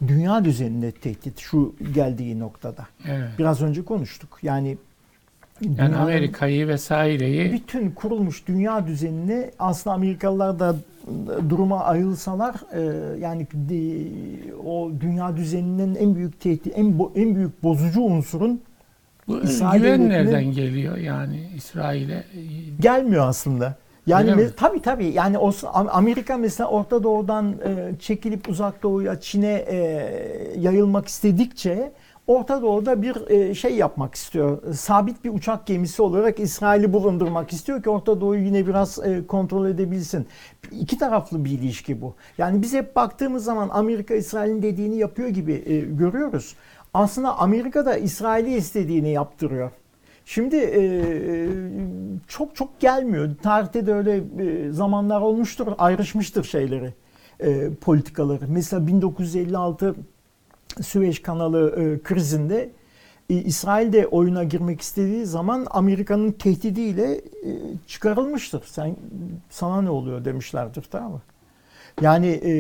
Dünya düzenine tehdit şu geldiği noktada. Evet. Biraz önce konuştuk. Yani Yani Amerika'yı vesaireyi bütün kurulmuş dünya düzenini aslında Amerikalılar da duruma ayrılsalar e, yani o dünya düzeninin en büyük tehdit en bo- en büyük bozucu unsurun bu İsrail güven nereden geliyor yani İsrail'e? gelmiyor aslında. Yani me- tabii tabii yani o Am- Amerika mesela Orta Doğu'dan e, çekilip Uzak Doğu'ya Çin'e e, yayılmak istedikçe Orta Doğu'da bir e, şey yapmak istiyor. Sabit bir uçak gemisi olarak İsrail'i bulundurmak istiyor ki Orta Doğu'yu yine biraz e, kontrol edebilsin. İki taraflı bir ilişki bu. Yani biz hep baktığımız zaman Amerika İsrail'in dediğini yapıyor gibi e, görüyoruz. Aslında Amerika da İsrail'i istediğini yaptırıyor. Şimdi çok çok gelmiyor. Tarihte de öyle zamanlar olmuştur, ayrışmıştır şeyleri, politikaları. Mesela 1956 Süveyş kanalı e, krizinde e, İsrail de oyuna girmek istediği zaman Amerika'nın tehdidiyle e, çıkarılmıştır. Sen sana ne oluyor demişlerdir tamam mı? Yani e,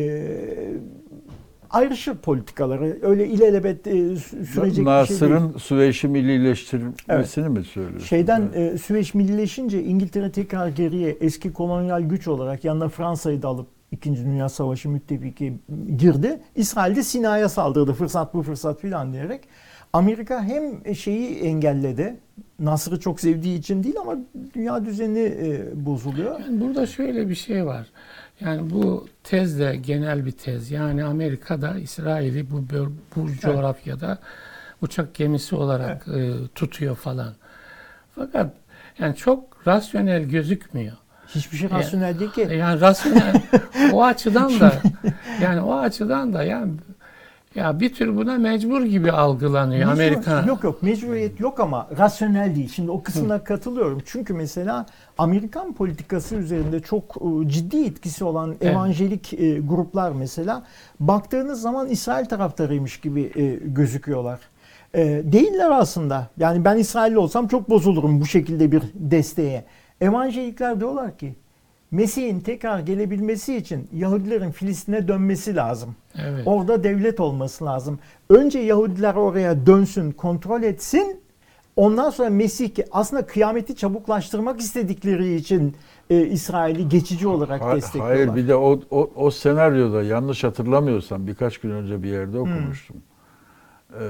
ayrışır politikaları. Öyle ilelebet e, sü- sürecek bir şey değil. Nasır'ın Süveyş'i millileştirmesini mi söylüyorsun? Şeyden e, Süveyş millileşince İngiltere tekrar geriye eski kolonyal güç olarak yanına Fransa'yı da alıp İkinci Dünya Savaşı müttefiki girdi. İsrail de Sina'ya saldırdı fırsat bu fırsat filan diyerek. Amerika hem şeyi engelledi. Nasır'ı çok sevdiği için değil ama dünya düzeni e, bozuluyor. Yani burada şöyle bir şey var. Yani bu tez de genel bir tez. Yani Amerika'da İsrail'i bu bu coğrafyada uçak gemisi olarak e, tutuyor falan. Fakat yani çok rasyonel gözükmüyor. Hiçbir şey rasyonel değil ki. Yani rasyonel o açıdan da yani o açıdan da yani ya bir tür buna mecbur gibi algılanıyor Mecbur- Amerika. Yok yok mecburiyet yok ama rasyonel değil. Şimdi o kısmına katılıyorum. Çünkü mesela Amerikan politikası üzerinde çok e, ciddi etkisi olan Evet. evangelik e, gruplar mesela baktığınız zaman İsrail taraftarıymış gibi e, gözüküyorlar. E, değiller aslında. Yani ben İsrailli olsam çok bozulurum bu şekilde bir desteğe. Evangelikler diyorlar ki Mesih'in tekrar gelebilmesi için Yahudilerin Filistin'e dönmesi lazım. Evet. Orada devlet olması lazım. Önce Yahudiler oraya dönsün, kontrol etsin. Ondan sonra Mesih ki aslında kıyameti çabuklaştırmak istedikleri için e, İsrail'i geçici olarak Ha- destekliyorlar. Hayır bir de o, o, o senaryoda yanlış hatırlamıyorsam birkaç gün önce bir yerde okumuştum. Ee,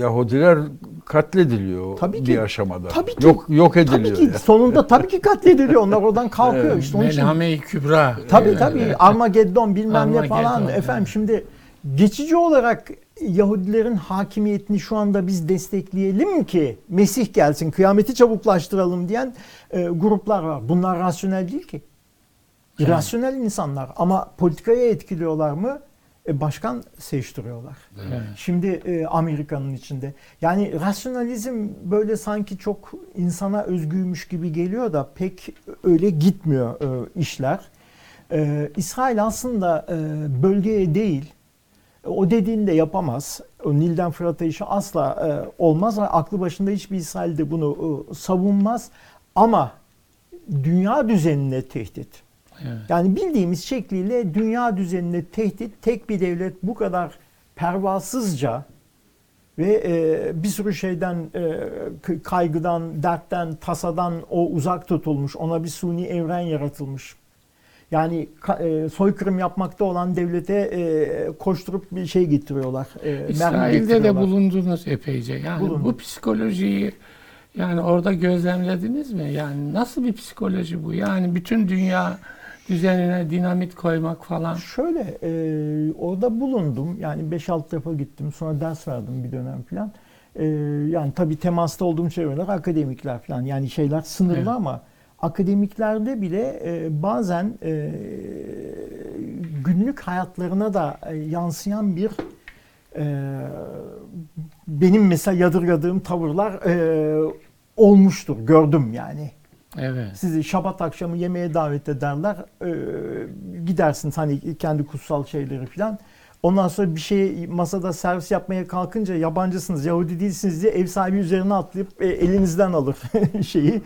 Yahudiler katlediliyor Tabii bir ki. aşamada. Tabii ki. Yok yok tabii ediliyor. ki yani. sonunda tabii ki katlediliyor. Onlar oradan kalkıyor Evet. işte onun için. Melhame-i Kübra. Tabii Evet. tabii Armageddon bilmem ne falan Armageddon, efendim evet. şimdi geçici olarak Yahudilerin hakimiyetini şu anda biz destekleyelim ki Mesih gelsin kıyameti çabuklaştıralım diyen e, gruplar var. Bunlar rasyonel değil ki. İrasyonel insanlar ama politikaya etkiliyorlar mı? E, başkan seçtiriyorlar. Evet. Şimdi e, Amerika'nın içinde. Yani rasyonalizm böyle sanki çok insana özgüymüş gibi geliyor da pek öyle gitmiyor e, işler. E, İsrail aslında e, bölgeye değil, o dediğini de yapamaz. O Nil'den Fırat'a işi asla e, olmaz. Aklı başında hiçbir İsrail de bunu e, savunmaz. Ama dünya düzenine tehdit. Evet. Yani bildiğimiz şekliyle dünya düzenine tehdit tek bir devlet bu kadar pervasızca ve e, bir sürü şeyden e, kaygıdan, dertten, tasadan o uzak tutulmuş. Ona bir suni evren yaratılmış. Yani e, soykırım yapmakta olan devlete e, koşturup bir şey getiriyorlar. E, İsrail'de de bulundunuz epeyce. Yani Bulundum. bu psikolojiyi yani orada gözlemlediniz mi? Yani nasıl bir psikoloji bu? Yani bütün dünya düzenine dinamit koymak falan. Şöyle e, orada bulundum. Yani 5-6 defa gittim. Sonra ders verdim bir dönem falan. E, yani tabii temasta olduğum çevreler akademikler falan. Yani şeyler sınırlı Evet. ama akademiklerde bile e, bazen e, günlük hayatlarına da e, yansıyan bir e, benim mesela yadırgadığım tavırlar e, olmuştur. Gördüm yani. Evet. Sizi şabat akşamı yemeğe davet ederler. Ee, gidersiniz hani kendi kutsal şeyleri falan. Ondan sonra bir şey masada servis yapmaya kalkınca yabancısınız, Yahudi değilsiniz diye ev sahibi üzerine atlayıp e, elinizden alır şeyi.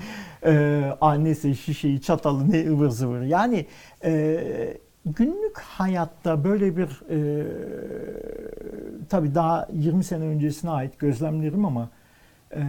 E, annesi şişeyi, çatalı ne ıvır zıvır. Yani e, günlük hayatta böyle bir e, tabii daha 20 sene öncesine ait gözlemlerim ama e,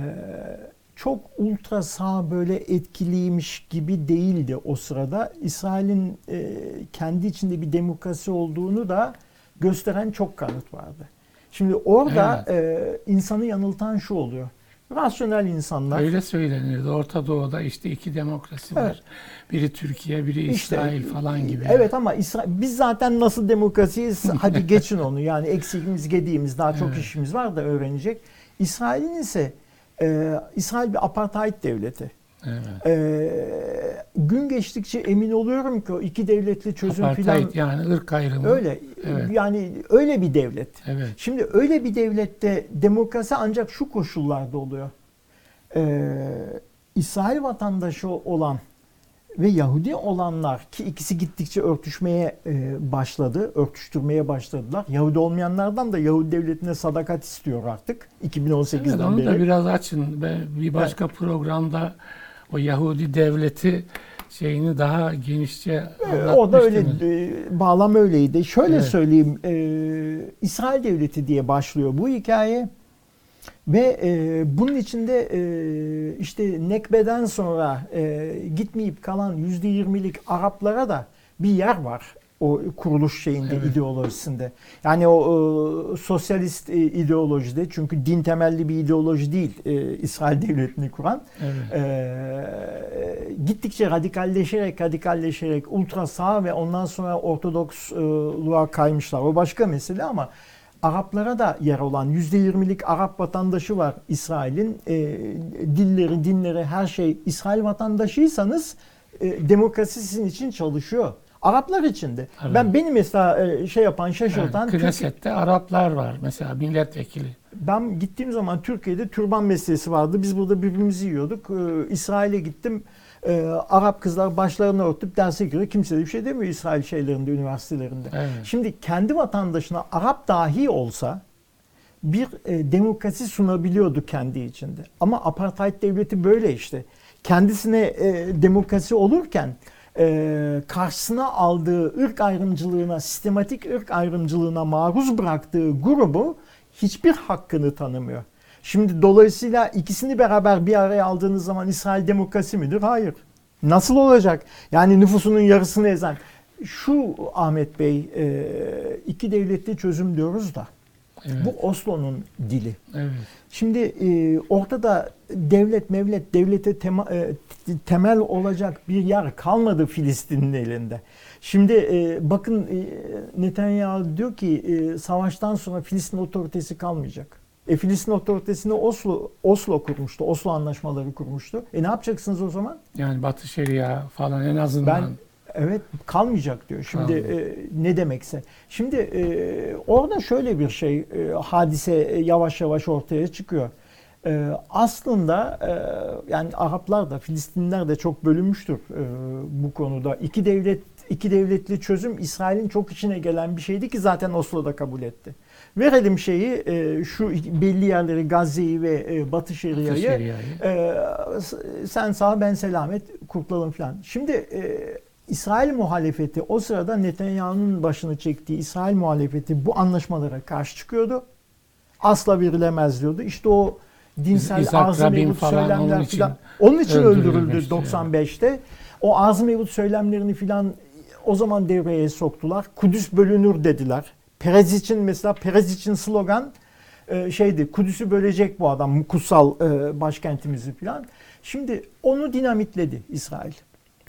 çok ultra sağ böyle etkiliymiş gibi değildi o sırada. İsrail'in e, kendi içinde bir demokrasi olduğunu da gösteren çok kanıt vardı. Şimdi orada e, insanı yanıltan şu oluyor. Rasyonel insanlar Öyle söylenirdi. Orta Doğu'da işte iki demokrasi var. Evet. Biri Türkiye, biri İşte, İsrail falan gibi. Evet ama İsra- biz zaten nasıl demokrasiyiz hadi geçin onu. Yani eksiğimiz gediğimiz daha çok Evet. işimiz var da öğrenecek. İsrail'in ise e, İsrail bir apartheid devleti. Evet. E, gün geçtikçe emin oluyorum ki o iki devletli çözüm Apartheid yani ırk ayrımı. öyle Evet. yani öyle bir devlet. Evet. Şimdi öyle bir devlette demokrasi ancak şu koşullarda oluyor. Ee, İsrail vatandaşı olan ve Yahudi olanlar ki ikisi gittikçe örtüşmeye e, başladı, örtüştürmeye başladılar. Yahudi olmayanlardan da Yahudi devletine sadakat istiyor artık 2018'den Evet, onu beri. da biraz açın. Bir başka programda o Yahudi devleti şeyini daha genişçe Ee, O da öyle anlatmıştınız. e, bağlam öyleydi. Şöyle Evet. söyleyeyim. e, İsrail devleti diye başlıyor bu hikaye. Ve e, bunun içinde e, işte Nekbe'den sonra e, gitmeyip kalan yüzde yirmilik Araplara da bir yer var o kuruluş şeyinde Evet. ideolojisinde. Yani o e, sosyalist e, ideolojide çünkü din temelli bir ideoloji değil e, İsrail devletini kuran. Evet. Ee, gittikçe radikalleşerek radikalleşerek ultra sağ ve ondan sonra ortodoksluğa kaymışlar. O başka mesele ama Araplara da yer olan %20'lik Arap vatandaşı var İsrail'in. Ee, dilleri, dinleri, her şey İsrail vatandaşıysanız e, demokrasi sizin için çalışıyor. Araplar için de. Evet. Ben beni mesela e, şey yapan, şaşırtan Yani Knesset'te Araplar var mesela milletvekili. ben gittiğim zaman Türkiye'de türban meselesi vardı. Biz burada birbirimizi yiyorduk. Ee, İsrail'e gittim. Ee, Arap kızlar başlarını örtüp derse giriyor. Kimse de bir şey demiyor İsrail şeylerinde, üniversitelerinde. Evet. Şimdi kendi vatandaşına Arap dahi olsa bir e, demokrasi sunabiliyordu kendi içinde. Ama apartheid devleti böyle işte. Kendisine e, demokrasi olurken e, karşısına aldığı ırk ayrımcılığına, sistematik ırk ayrımcılığına maruz bıraktığı grubu hiçbir hakkını tanımıyor. Şimdi dolayısıyla ikisini beraber bir araya aldığınız zaman İsrail demokrasi midir? Hayır. Nasıl olacak? Yani nüfusunun yarısını ezen. Şu Ahmet Bey, e, iki devletli çözüm diyoruz da. Evet. Bu Oslo'nun dili. evet. Şimdi e, ortada devlet mevlet devlete tema- e, temel olacak bir yer kalmadı Filistin'in elinde. Şimdi e, bakın e, Netanyahu diyor ki e, savaştan sonra Filistin otoritesi kalmayacak. E Filistin otoritesini Oslo Oslo kurmuştu. Oslo anlaşmaları kurmuştu. E ne yapacaksınız o zaman? Yani Batı Şeria falan en azından. Ben evet kalmayacak diyor. Şimdi e, ne demekse. Şimdi e, orada şöyle bir şey e, hadise e, yavaş yavaş ortaya çıkıyor. E, aslında e, yani Araplar da Filistinliler de çok bölünmüştür e, bu konuda. İki devlet iki devletli çözüm İsrail'in çok içine gelen bir şeydi ki zaten Oslo'da kabul etti. Verelim şeyi e, şu belli yerleri Gazze'yi ve e, Batı Şeria'yı ee, sen sağ ben selamet kurtulalım falan. Şimdi e, İsrail muhalefeti o sırada Netanyahu'nun başını çektiği İsrail muhalefeti bu anlaşmalara karşı çıkıyordu. Asla verilemez diyordu. İşte o dinsel İshak ağzı falan söylemler onun filan. Onun için öldürüldü öldürülmüştü 95'te. O ağzı mevut söylemlerini filan o zaman devreye soktular. Kudüs bölünür dediler. Perez için mesela Perez için slogan e, şeydi Kudüs'ü bölecek bu adam kutsal e, başkentimizi filan. Şimdi onu dinamitledi İsrail.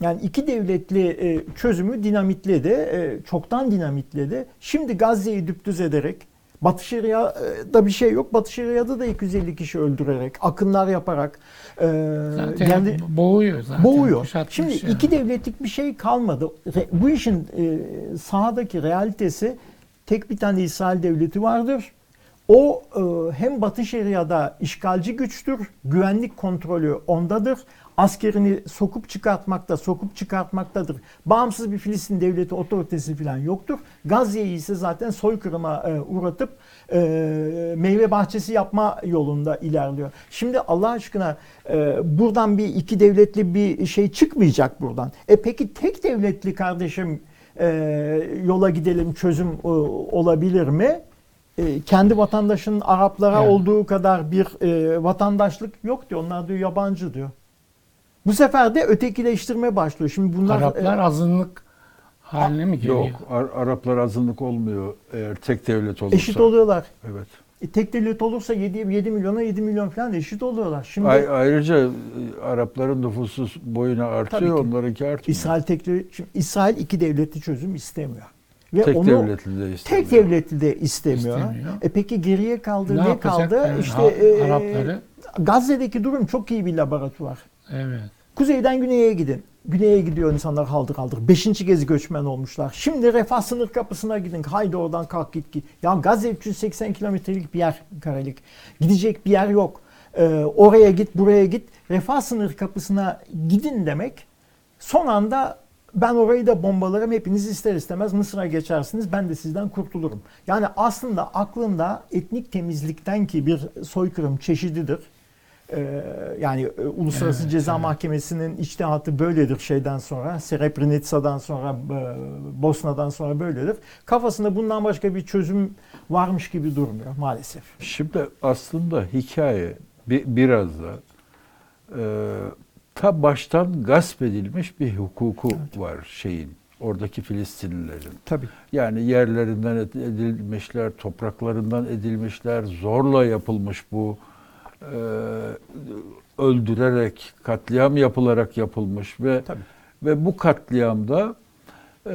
Yani iki devletli e, çözümü dinamitledi, çoktan dinamitledi. Şimdi Gazze'yi düptüz ederek, Batı Şeria'da bir şey yok. Batı Şeria'da da 250 kişi öldürerek, akınlar yaparak, e, Zaten kendi- boğuyor zaten. boğuyor. Şimdi yani. iki devletlik bir şey kalmadı. Re- Bu işin e, sahadaki realitesi tek bir tane İsrail devleti vardır. O e, hem Batı Şeria'da işgalci güçtür, güvenlik kontrolü ondadır. Askerini sokup çıkartmakta, sokup çıkartmaktadır. Bağımsız bir Filistin devleti otoritesi falan yoktur. Gazze'yi ise zaten soykırıma e, uğratıp e, meyve bahçesi yapma yolunda ilerliyor. Şimdi Allah aşkına e, buradan bir iki devletli bir şey çıkmayacak buradan. E peki tek devletli kardeşim yola gidelim çözüm e, olabilir mi? E, kendi vatandaşının Araplara Evet. olduğu kadar bir e, vatandaşlık yok diyor. Onlar diyor yabancı diyor. Bu sefer de ötekileştirme başlıyor. Şimdi bunlar Araplar e, azınlık haline mi geliyor? Yok, Ar- Araplar azınlık olmuyor eğer tek devlet olursa. eşit oluyorlar. Evet. E, tek devlet olursa 7, 7 milyona 7 milyon falan eşit oluyorlar. Şimdi Ay- ayrıca e, Arapların nüfusu boyuna artıyor, ki. onlarınki artmıyor. İsrail tek şimdi İsrail iki devletli çözüm istemiyor. Ve tek onu devletli de istemiyor. tek devletli de istemiyor. İstemiyor. E peki geriye kaldı Ne ne, kaldı? yani işte ha- e, Arapları? Gazze'deki durum çok iyi bir laboratuvar. Evet. Kuzeyden güneye gidin. Güneye gidiyor insanlar haldır haldır. Beşinci kez göçmen olmuşlar. Şimdi refah sınır kapısına gidin. Haydi oradan kalk git git. Ya Gazze 380 kilometrelik bir yer karelik. Gidecek bir yer yok. Ee, oraya git buraya git. Refah sınır kapısına gidin demek. Son anda ben orayı da bombalarım hepiniz ister istemez Mısır'a geçersiniz ben de sizden kurtulurum. Yani aslında aklında etnik temizlikten ki bir soykırım çeşididir. Ee, yani e, Uluslararası Evet, Ceza evet. Mahkemesi'nin içtihatı böyledir şeyden sonra. Srebrenica'dan sonra, e, Bosna'dan sonra böyledir. Kafasında bundan başka bir çözüm varmış gibi durmuyor maalesef. Şimdi aslında hikaye bi- biraz da e, ta baştan gasp edilmiş bir hukuku var şeyin oradaki Filistinlilerin. Tabii. Yani yerlerinden ed- edilmişler, topraklarından edilmişler, zorla yapılmış bu e, öldürerek, katliam yapılarak yapılmış ve Tabii. ve bu katliamda e,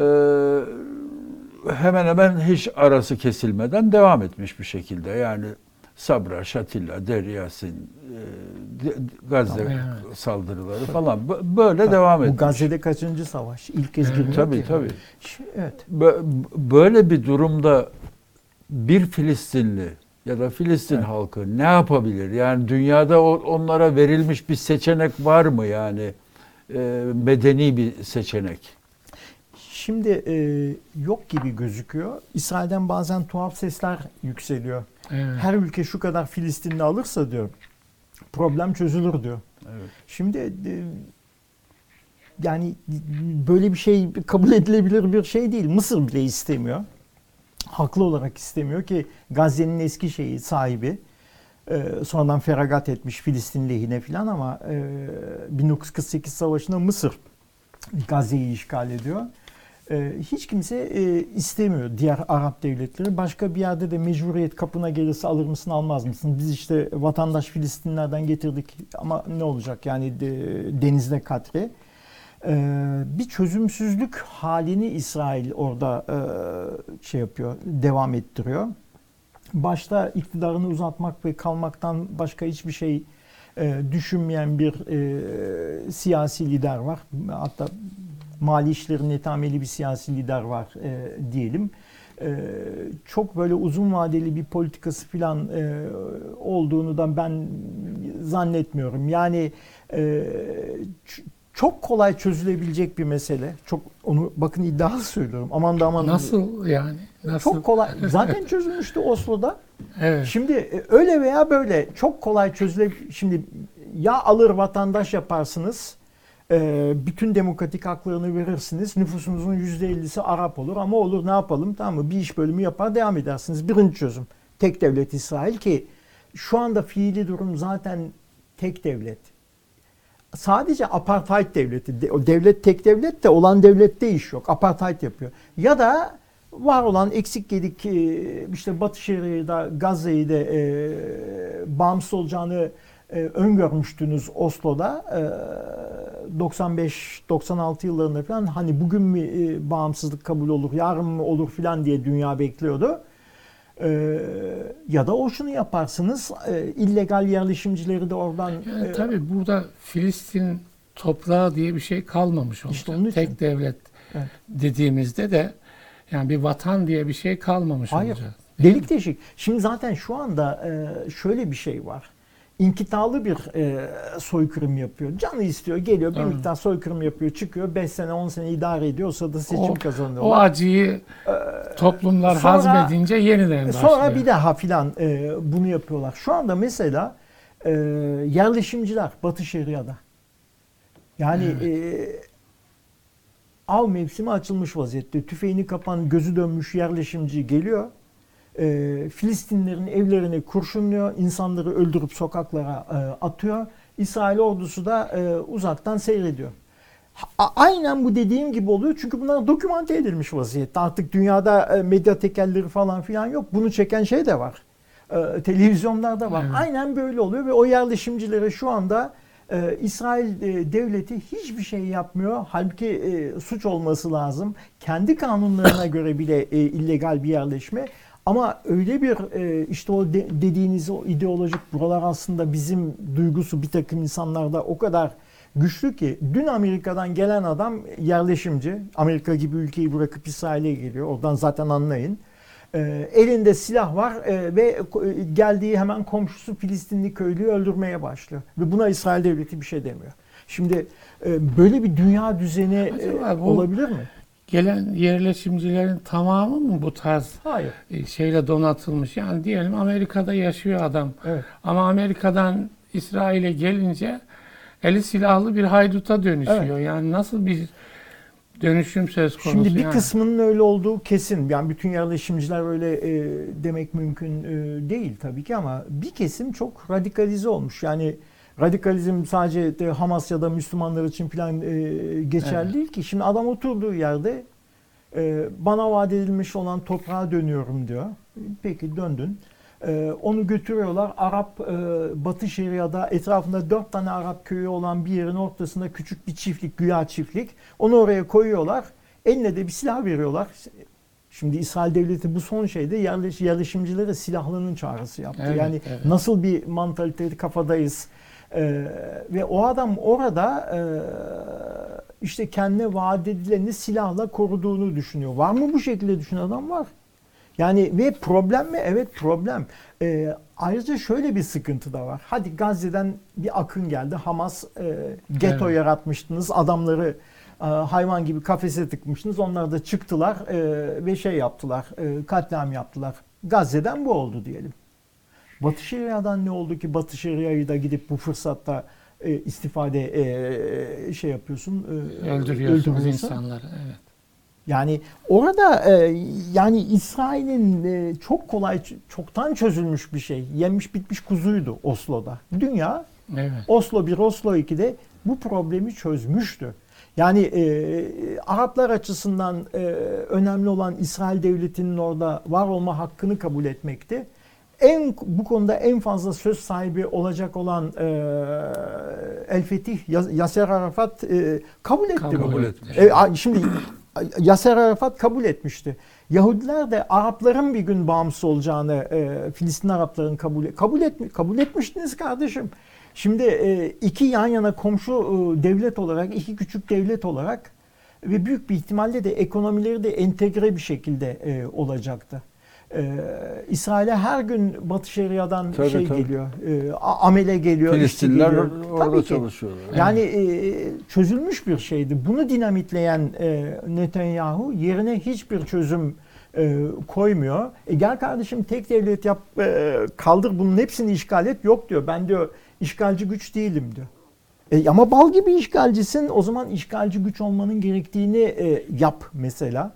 hemen hemen hiç arası kesilmeden devam etmiş bir şekilde. Yani Sabra, Şatilla, Deryasin, e, Gazze Evet. saldırıları falan bö- böyle devam Bu etmiş. Gazze'de kaçıncı savaş? İlk kez Evet, girmiyor Tabii tabii. Evet. Bö- Böyle bir durumda bir Filistinli ya da Filistin Evet. halkı ne yapabilir? Yani dünyada onlara verilmiş bir seçenek var mı yani? E, medeni bir seçenek. Şimdi e, yok gibi gözüküyor. İsrail'den bazen tuhaf sesler yükseliyor. Evet. Her ülke şu kadar Filistinli alırsa diyor problem çözülür diyor. Evet. Şimdi e, yani böyle bir şey kabul edilebilir bir şey değil. Mısır bile istemiyor. Haklı olarak istemiyor ki Gazze'nin eski şeyi sahibi e, sonradan feragat etmiş Filistin lehine filan ama e, 1948 savaşında Mısır Gazze'yi işgal ediyor. E, hiç kimse e, istemiyor diğer Arap devletleri. Başka bir yerde de mecburiyet kapına gelirse alır mısın almaz mısın? Biz işte vatandaş Filistinlerden getirdik ama ne olacak yani de- denizde katre. E, bir çözümsüzlük halini İsrail orada e, şey yapıyor, devam ettiriyor. Başta iktidarını uzatmak ve kalmaktan başka hiçbir şey e, düşünmeyen bir e, siyasi lider var. Hatta mali işlerin netameli bir siyasi lider var diyelim. Çok böyle uzun vadeli bir politikası falan olduğunu da ben zannetmiyorum. Yani çok kolay çözülebilecek bir mesele. Çok onu bakın iddialı söylüyorum. Aman da aman. Nasıl yani? Nasıl? Çok kolay. Zaten çözülmüştü Oslo'da. Evet. Şimdi e, öyle veya böyle çok kolay çözüle şimdi ya alır vatandaş yaparsınız e, bütün demokratik haklarını verirsiniz nüfusunuzun %50'si Arap olur ama olur ne yapalım tamam mı bir iş bölümü yapar devam edersiniz birinci çözüm tek devlet İsrail ki şu anda fiili durum zaten tek devlet sadece apartheid devleti devlet tek devlet de olan devlette iş yok. Apartheid yapıyor. Ya da var olan eksik gedik e, işte Batı Şeria'da Gazze'yi de e, bağımsız olacağını e, öngörmüştünüz Oslo'da. E, 95-96 yıllarında falan hani bugün mü e, bağımsızlık kabul olur, yarın mı olur falan diye dünya bekliyordu. E, ya da o şunu yaparsınız, e, illegal yerleşimcileri de oradan Yani e, tabii burada Filistin toprağı diye bir şey kalmamış olacak. İşte onun için. Tek devlet Evet. dediğimizde de yani bir vatan diye bir şey kalmamış Hayır. olacak. Delik deşik. Şimdi zaten şu anda e, şöyle bir şey var. İnkitalı bir e, soykırım yapıyor. Canı istiyor, geliyor bir Evet. miktar soykırım yapıyor, çıkıyor. 5 sene 10 sene idare ediyor. O sırada seçim O- kazanıyorlar. O acıyı toplumlar sonra- hazmedince yeniden başlıyor. Sonra bir daha filan e, bunu yapıyorlar. Şu anda mesela e, yerleşimciler Batı Şeria'da. Yani e, av mevsimi açılmış vaziyette. Tüfeğini kapan, gözü dönmüş yerleşimci geliyor. E, Filistinlerin evlerini kurşunluyor, insanları öldürüp sokaklara e, atıyor. İsrail ordusu da e, uzaktan seyrediyor. A- Aynen bu dediğim gibi oluyor çünkü bunlar dokümante edilmiş vaziyette. Artık dünyada e, medya tekelleri falan filan yok. Bunu çeken şey de var. E, televizyonlarda var. Evet. Aynen böyle oluyor ve o yerleşimcilere şu anda e, İsrail e, devleti hiçbir şey yapmıyor. Halbuki e, suç olması lazım. Kendi kanunlarına göre bile e, illegal bir yerleşme. Ama öyle bir e, işte o de- dediğiniz o ideolojik buralar aslında bizim duygusu bir takım insanlarda o kadar güçlü ki dün Amerika'dan gelen adam yerleşimci. Amerika gibi ülkeyi bırakıp İsrail'e geliyor. Oradan zaten anlayın. E, elinde silah var e, ve geldiği hemen komşusu Filistinli köylüyü öldürmeye başlıyor. Ve buna İsrail devleti bir şey demiyor. Şimdi e, böyle bir dünya düzeni e, olabilir mi? Gelen yerleşimcilerin tamamı mı bu tarz Hayır. e, şeyle donatılmış? Yani diyelim Amerika'da yaşıyor adam. Evet. Ama Amerika'dan İsrail'e gelince eli silahlı bir hayduta dönüşüyor. Yani nasıl bir dönüşüm söz konusu? Şimdi bir yani? kısmının öyle olduğu kesin. Yani bütün yerleşimciler öyle e, demek mümkün e, değil tabii ki ama bir kesim çok radikalize olmuş. Yani radikalizm sadece de Hamas ya da Müslümanlar için falan e, geçerli Evet. değil ki. Şimdi adam oturduğu yerde e, bana vaat edilmiş olan toprağa dönüyorum diyor. Peki döndün. E, onu götürüyorlar. Arap e, Batı Şeria'da etrafında dört tane Arap köyü olan bir yerin ortasında küçük bir çiftlik, güya çiftlik. Onu oraya koyuyorlar. Eline de bir silah veriyorlar. Şimdi İsrail devleti bu son şeyde yerleş, yerleşimcilere silahlının çağrısı yaptı. Evet, yani evet. nasıl bir mantalite kafadayız. Ee, ve o adam orada e, işte kendine vaat edileni silahla koruduğunu düşünüyor. Var mı bu şekilde düşünen adam? Var. Yani ve problem mi? Evet problem. Ee, ayrıca şöyle bir sıkıntı da var. Hadi Gazze'den bir akın geldi. Hamas e, geto Evet. yaratmıştınız. Adamları e, hayvan gibi kafese tıkmıştınız. Onlar da çıktılar e, ve şey yaptılar. E, katliam yaptılar. Gazze'den bu oldu diyelim. Batı Şeria'dan ne oldu ki Batı Şeria'yı da gidip bu fırsatta e, istifade e, şey yapıyorsun. e, öldürüyorsunuz öldürüyorsun. insanları. Evet. Yani orada e, yani İsrail'in e, çok kolay çoktan çözülmüş bir şey. Yenmiş bitmiş kuzuydu Oslo'da. Dünya Evet. Oslo 1, Oslo 2'de bu problemi çözmüştü. Yani e, Araplar açısından e, önemli olan İsrail devletinin orada var olma hakkını kabul etmekti. En bu konuda en fazla söz sahibi olacak olan e, El Fetih Yas- Yasser Arafat e, kabul etti Kabul bunu. etmiş. E, şimdi Yasser Arafat kabul etmişti. Yahudiler de Arapların bir gün bağımsız olacağını e, Filistin Arapların kabul kabul etmi kabul etmiştiniz kardeşim. Şimdi e, iki yan yana komşu e, devlet olarak, iki küçük devlet olarak ve büyük bir ihtimalle de ekonomileri de entegre bir şekilde e, olacaktı. E, İsrail'e her gün Batı Şeria'dan Tabii, şey tabii. geliyor, e, amele geliyor, Filistinler geliyor. orada Tabii ki. çalışıyorlar. Yani e, çözülmüş bir şeydi. Bunu dinamitleyen e, Netanyahu yerine hiçbir çözüm e, koymuyor. E, gel kardeşim tek devlet yap, e, kaldır bunun hepsini işgal et. Yok diyor. Ben diyor işgalci güç değilim diyor. E, ama bal gibi işgalcisin. O zaman işgalci güç olmanın gerektiğini e, yap mesela.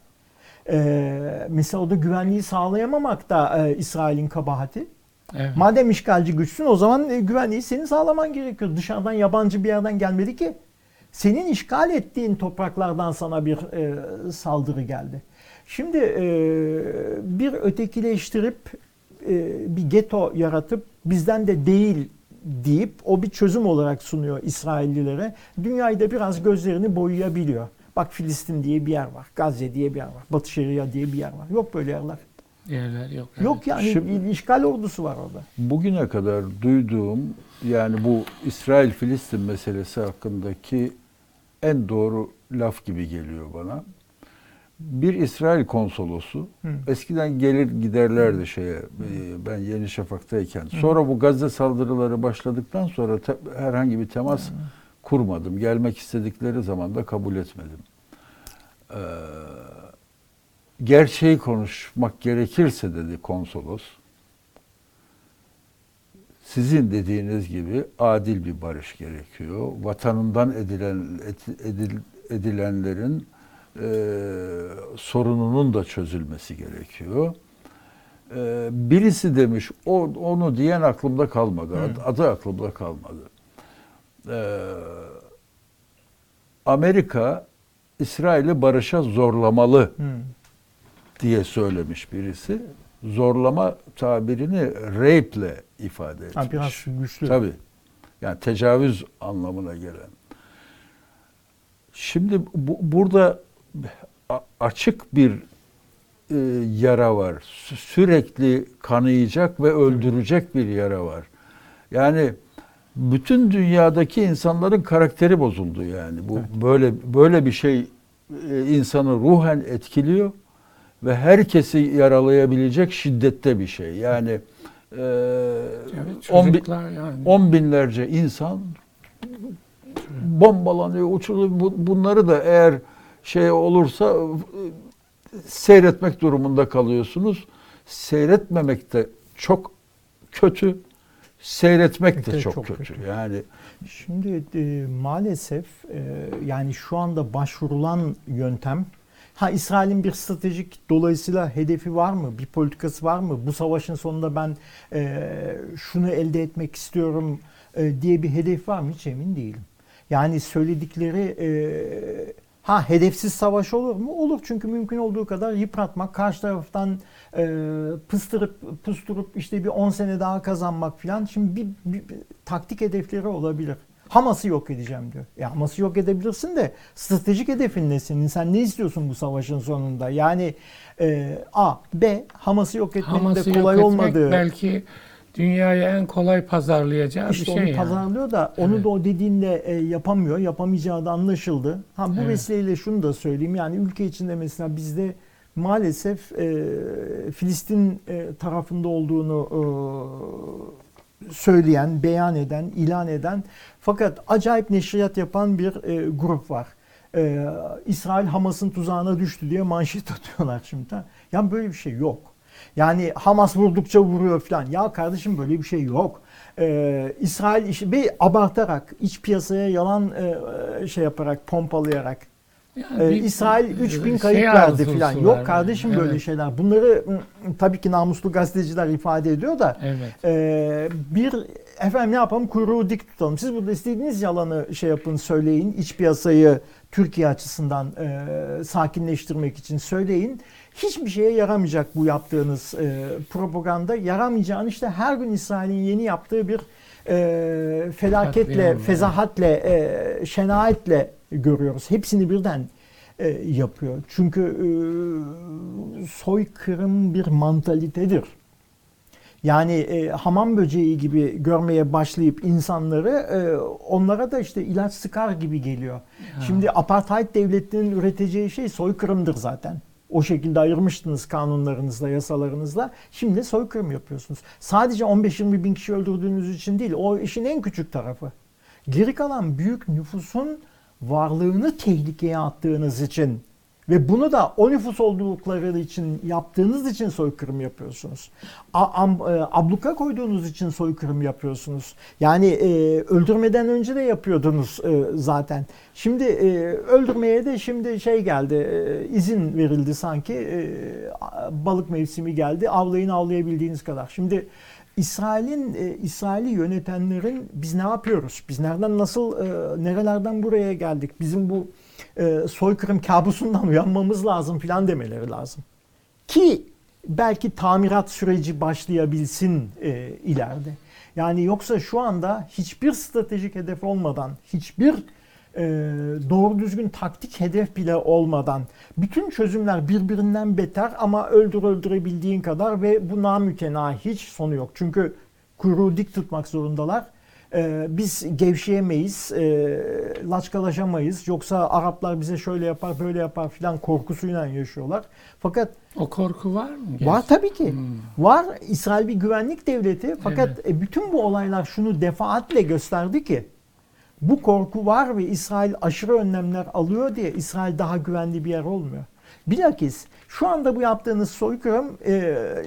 E, mesela o da güvenliği sağlayamamak da e, İsrail'in kabahati. Evet. Madem işgalci güçsün o zaman e, güvenliği senin sağlaman gerekiyor. Dışarıdan yabancı bir yerden gelmedi ki. Senin işgal ettiğin topraklardan sana bir e, saldırı geldi. Şimdi e, bir ötekileştirip e, bir geto yaratıp bizden de değil deyip o bir çözüm olarak sunuyor İsraillilere. Dünyayı da biraz gözlerini boyayabiliyor. Bak Filistin diye bir yer var. Gazze diye bir yer var. Batı Şeria diye bir yer var. Yok böyle yerler. Yerler yok. Yok yani Şimdi- işgal ordusu var orada. Bugüne kadar duyduğum yani bu İsrail-Filistin meselesi hakkındaki en doğru laf gibi geliyor bana. Bir İsrail konsolosu Hı. eskiden gelir giderlerdi şeye e, ben Yeni Şafak'tayken. Sonra bu Gazze saldırıları başladıktan sonra te- herhangi bir temas kurmadım. Gelmek istedikleri zaman da kabul etmedim. Ee, gerçeği konuşmak gerekirse dedi konsolos. Sizin dediğiniz gibi adil bir barış gerekiyor. Vatanından edilen edil- edilenlerin e, sorununun da çözülmesi gerekiyor. E, birisi demiş, o onu diyen aklımda kalmadı. Ad- Adı aklımda kalmadı. E, Amerika İsrail'i barışa zorlamalı Hı. diye söylemiş birisi. Zorlama tabirini rape'le ifade etmiş. Ha, biraz güçlü. Tabii. Yani tecavüz anlamına gelen. Şimdi bu, burada açık bir e, yara var. Sü- Sürekli kanayacak ve öldürecek bir yara var. Yani bütün dünyadaki insanların karakteri bozuldu yani. Bu böyle böyle bir şey e, insanı ruhen etkiliyor ve herkesi yaralayabilecek şiddette bir şey. Yani e, Evet, on bin- yani. on binlerce insan bombalanıyor, uçuluyor. Bu- Bunları da eğer şey olursa e, seyretmek durumunda kalıyorsunuz. Seyretmemek de çok kötü, seyretmek de çok, çok kötü. kötü. Yani Şimdi e, maalesef e, yani şu anda başvurulan yöntem ha İsrail'in bir stratejik dolayısıyla hedefi var mı? Bir politikası var mı? Bu savaşın sonunda ben e, şunu elde etmek istiyorum e, diye bir hedef var mı? Hiç emin değilim. Yani söyledikleri e, ha hedefsiz savaş olur mu? Olur çünkü mümkün olduğu kadar yıpratmak, karşı taraftan pıstırıp pusturup işte bir 10 sene daha kazanmak falan. Şimdi bir, bir- bir taktik hedefleri olabilir. Hamas'ı yok edeceğim diyor. E Hamas'ı yok edebilirsin de stratejik hedefin ne senin? Sen ne istiyorsun bu savaşın sonunda? Yani e, A, B Hamas'ı yok etmenin Hamas'ı de yok kolay etmek olmadığı. belki dünyaya en kolay pazarlayacağı İşte bir onu şey yani. pazarlıyor da onu Evet. da o dediğinde e, yapamıyor. Yapamayacağı da anlaşıldı. Ha bu Evet. vesileyle şunu da söyleyeyim. Yani ülke içinde mesela bizde maalesef e, Filistin e, tarafında olduğunu e, söyleyen, beyan eden, ilan eden fakat acayip neşriyat yapan bir e, grup var. E, İsrail Hamas'ın tuzağına düştü diye manşet atıyorlar şimdi. Ya böyle bir şey yok. Yani Hamas vurdukça vuruyor falan. Ya kardeşim böyle bir şey yok. Ee, İsrail işi bir abartarak iç piyasaya yalan e, şey yaparak pompalayarak Yani ee, bir- İsrail 3000 kayıp şey verdi var Yok kardeşim yani. böyle Evet, şeyler. Bunları ı, tabii ki namuslu gazeteciler ifade ediyor da Evet. ee, bir efendim ne yapalım kuyruğu dik tutalım. Siz burada istediğiniz yalanı şey yapın söyleyin. İç piyasayı Türkiye açısından e, sakinleştirmek için söyleyin. Hiçbir şeye yaramayacak bu yaptığınız e, propaganda. Yaramayacağını işte her gün İsrail'in yeni yaptığı bir e, felaketle, fezahatle, e, şenaetle görüyoruz. Hepsini birden e, yapıyor. Çünkü e, soykırım bir mantalitedir. Yani e, hamam böceği gibi görmeye başlayıp insanları e, onlara da işte ilaç sıkar gibi geliyor. Şimdi apartheid devletinin üreteceği şey soykırımdır zaten. O şekilde ayırmıştınız kanunlarınızla, yasalarınızla. Şimdi soykırım yapıyorsunuz. Sadece 15-20 bin kişi öldürdüğünüz için değil. O işin en küçük tarafı. Geri kalan büyük nüfusun varlığını tehlikeye attığınız için ve bunu da o nüfus oldukları için yaptığınız için soykırım yapıyorsunuz. A- am- e, abluka koyduğunuz için soykırım yapıyorsunuz. Yani e, öldürmeden önce de yapıyordunuz e, zaten. Şimdi e, öldürmeye de şimdi şey geldi, e, izin verildi sanki. E, balık mevsimi geldi. Avlayın avlayabildiğiniz kadar. Şimdi İsrail'in e, İsrail'i yönetenlerin biz ne yapıyoruz? Biz nereden nasıl e, nerelerden buraya geldik? Bizim bu e, soykırım kabusundan uyanmamız lazım filan demeleri lazım. Ki belki tamirat süreci başlayabilsin e, ileride. Yani yoksa şu anda hiçbir stratejik hedef olmadan, hiçbir e, doğru düzgün taktik hedef bile olmadan bütün çözümler birbirinden beter ama öldür öldürebildiğin kadar ve bu namütena hiç sonu yok. Çünkü kuyruğu dik tutmak zorundalar. E, biz gevşeyemeyiz, e, laçkalaşamayız. Yoksa Araplar bize şöyle yapar, böyle yapar filan korkusuyla yaşıyorlar. Fakat O korku var mı? Var tabii ki. Hmm. Var. İsrail bir güvenlik devleti. Fakat e, bütün bu olaylar şunu defaatle gösterdi ki bu korku var ve İsrail aşırı önlemler alıyor diye İsrail daha güvenli bir yer olmuyor. Bilakis şu anda bu yaptığınız soykırım e,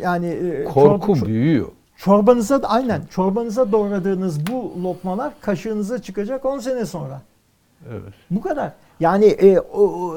yani e, Korku çor- büyüyor. Çorbanıza da aynen çorbanıza doğradığınız bu lokmalar kaşığınıza çıkacak 10 sene sonra. Evet. Bu kadar. Yani e, o,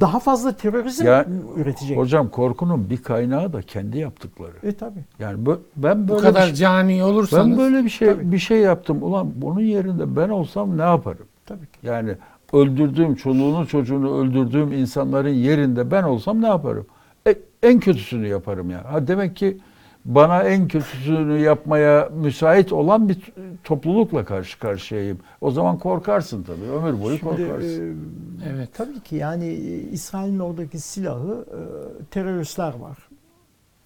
daha fazla terörizm Ya, üretecek. Hocam korkunun bir kaynağı da kendi yaptıkları. E tabii. Yani bö- ben Bu böyle kadar bir şey, cani olursanız ben böyle bir şey Tabii. bir şey yaptım. Ulan bunun yerinde ben olsam ne yaparım? Tabii ki. Yani öldürdüğüm, çoluğunu çocuğunu öldürdüğüm insanların yerinde ben olsam ne yaparım? E, en kötüsünü yaparım ya. Ha demek ki bana en kötüsünü yapmaya müsait olan bir toplulukla karşı karşıyayım. O zaman korkarsın tabii. Ömür boyu Şimdi, korkarsın. e, Evet. Tabii ki yani e, İsrail'in oradaki silahı e, teröristler var.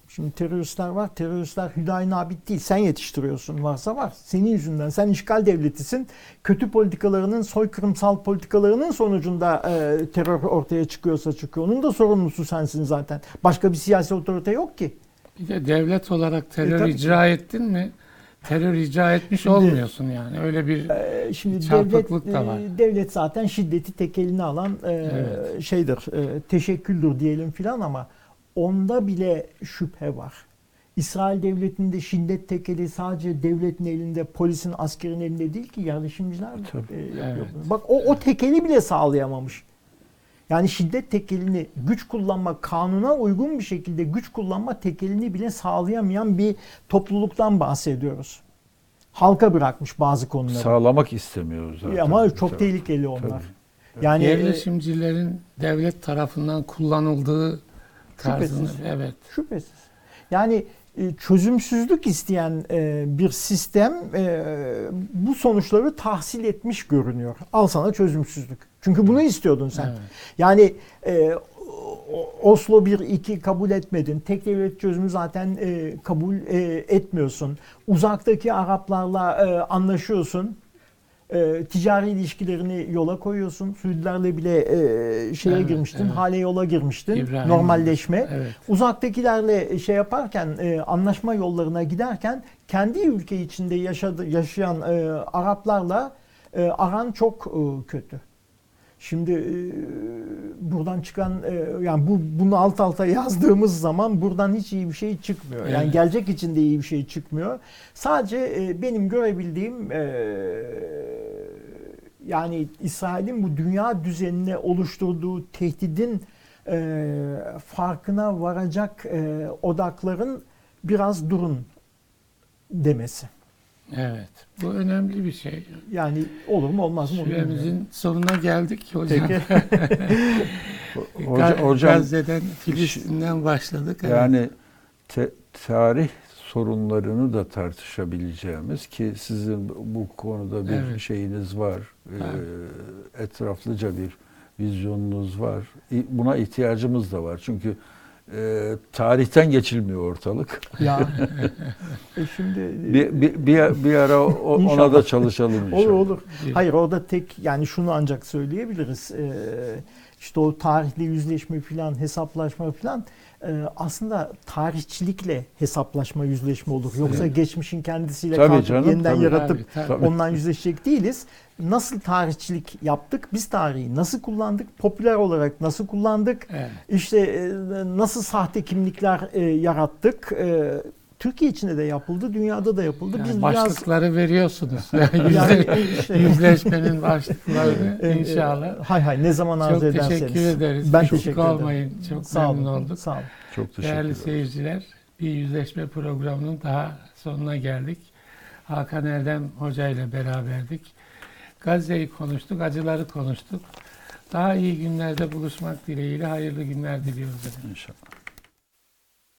Şimdi teröristler var. Teröristler Hüdayi Nabit değil. Sen yetiştiriyorsun. Varsa var. Senin yüzünden. Sen işgal devletisin. Kötü politikalarının, soykırımsal politikalarının sonucunda e, terör ortaya çıkıyorsa çıkıyor. Onun da sorumlusu sensin zaten. Başka bir siyasi otorite yok ki. Bir de devlet olarak terör E, icra ettin mi? Terör icra etmiş Şimdi- olmuyorsun yani. Öyle bir Ee, Şimdi Çarpıklık devlet da var. e, devlet zaten şiddeti tek eline alan e, Evet. şeydir, e, teşekküldür diyelim filan ama onda bile şüphe var. İsrail devletinde şiddet tekeli sadece devletin elinde, polisin, askerin elinde değil ki yerleşimciler de, e, yapıyor Evet. Bak o, o tekeli bile sağlayamamış. Yani şiddet tekelini güç kullanma, kanuna uygun bir şekilde güç kullanma tekelini bile sağlayamayan bir topluluktan bahsediyoruz. Halka bırakmış bazı konuları. Sağlamak istemiyoruz zaten. Ama çok Tabii. tehlikeli onlar. Tabii. Yani e, yerleşimcilerin devlet tarafından kullanıldığı tarzını Şüphesiz. evet. şüphesiz. Yani e, çözümsüzlük isteyen e, bir sistem e, bu sonuçları tahsil etmiş görünüyor. Al sana çözümsüzlük. Çünkü bunu istiyordun sen. Evet. Yani e, Oslo 1-2 kabul etmedin. Tek devlet çözümü zaten e, kabul e, etmiyorsun. Uzaktaki Araplarla e, anlaşıyorsun. E, ticari ilişkilerini yola koyuyorsun. Suudilerle bile e, şeye Evet, girmiştin. evet. Hale yola girmiştin. İbrahim. Normalleşme. Evet. Uzaktakilerle şey yaparken, e, anlaşma yollarına giderken kendi ülke içinde yaşadı, yaşayan e, Araplarla e, aran çok e, kötü. Şimdi e, buradan çıkan e, yani bu bunu alt alta yazdığımız zaman buradan hiç iyi bir şey çıkmıyor. Yani Evet. gelecek için de iyi bir şey çıkmıyor. Sadece e, benim görebildiğim e, yani İsrail'in bu dünya düzenine oluşturduğu tehdidin e, farkına varacak e, odakların biraz durun demesi. Evet. Bu önemli bir şey. Yani olur mu olmaz mı? Süremizin sonuna geldik hocam. Peki. Hoca- Ga- hocam Gazze'den, Filistin'den başladık. Yani te- tarih sorunlarını da tartışabileceğimiz ki sizin bu konuda bir Evet. şeyiniz var. Evet. Etraflıca bir vizyonunuz var. Buna ihtiyacımız da var. Çünkü e, tarihten geçilmiyor ortalık. ya e şimdi Bir, bir, bir, bir ara o- ona da çalışalım inşallah. olur olur. Hayır orada tek yani şunu ancak söyleyebiliriz. Ee, işte o tarihli yüzleşme filan hesaplaşma filan e, aslında tarihçilikle hesaplaşma yüzleşme olur. Yoksa Evet. geçmişin kendisiyle Tabii kalkıp canım, yeniden tabii. yaratıp Tabii, tabii. Ondan yüzleşecek değiliz. Nasıl tarihçilik yaptık? Biz tarihi nasıl kullandık? Popüler olarak nasıl kullandık? Evet. İşte e, nasıl sahte kimlikler e, yarattık? Türkiye içinde de yapıldı, dünyada da yapıldı. Yani Biz başlıkları veriyorsunuz. Yani biraz yüzle- yani işte- yüzleşmenin başlıklarını e, inşallah. Hay hay ne zaman arzu Çok ederseniz. teşekkür ederiz. Ben Eksik teşekkür ederim. olmayın. Çok Sağ memnun olun. olduk. Sağ olun. Çok teşekkür Değerli ederim. seyirciler, bir yüzleşme programının daha sonuna geldik. Hakan Erdem Hoca ile beraberdik. Gazze'yi konuştuk, acıları konuştuk. Daha iyi günlerde buluşmak dileğiyle hayırlı günler diliyoruz. efendim. İnşallah.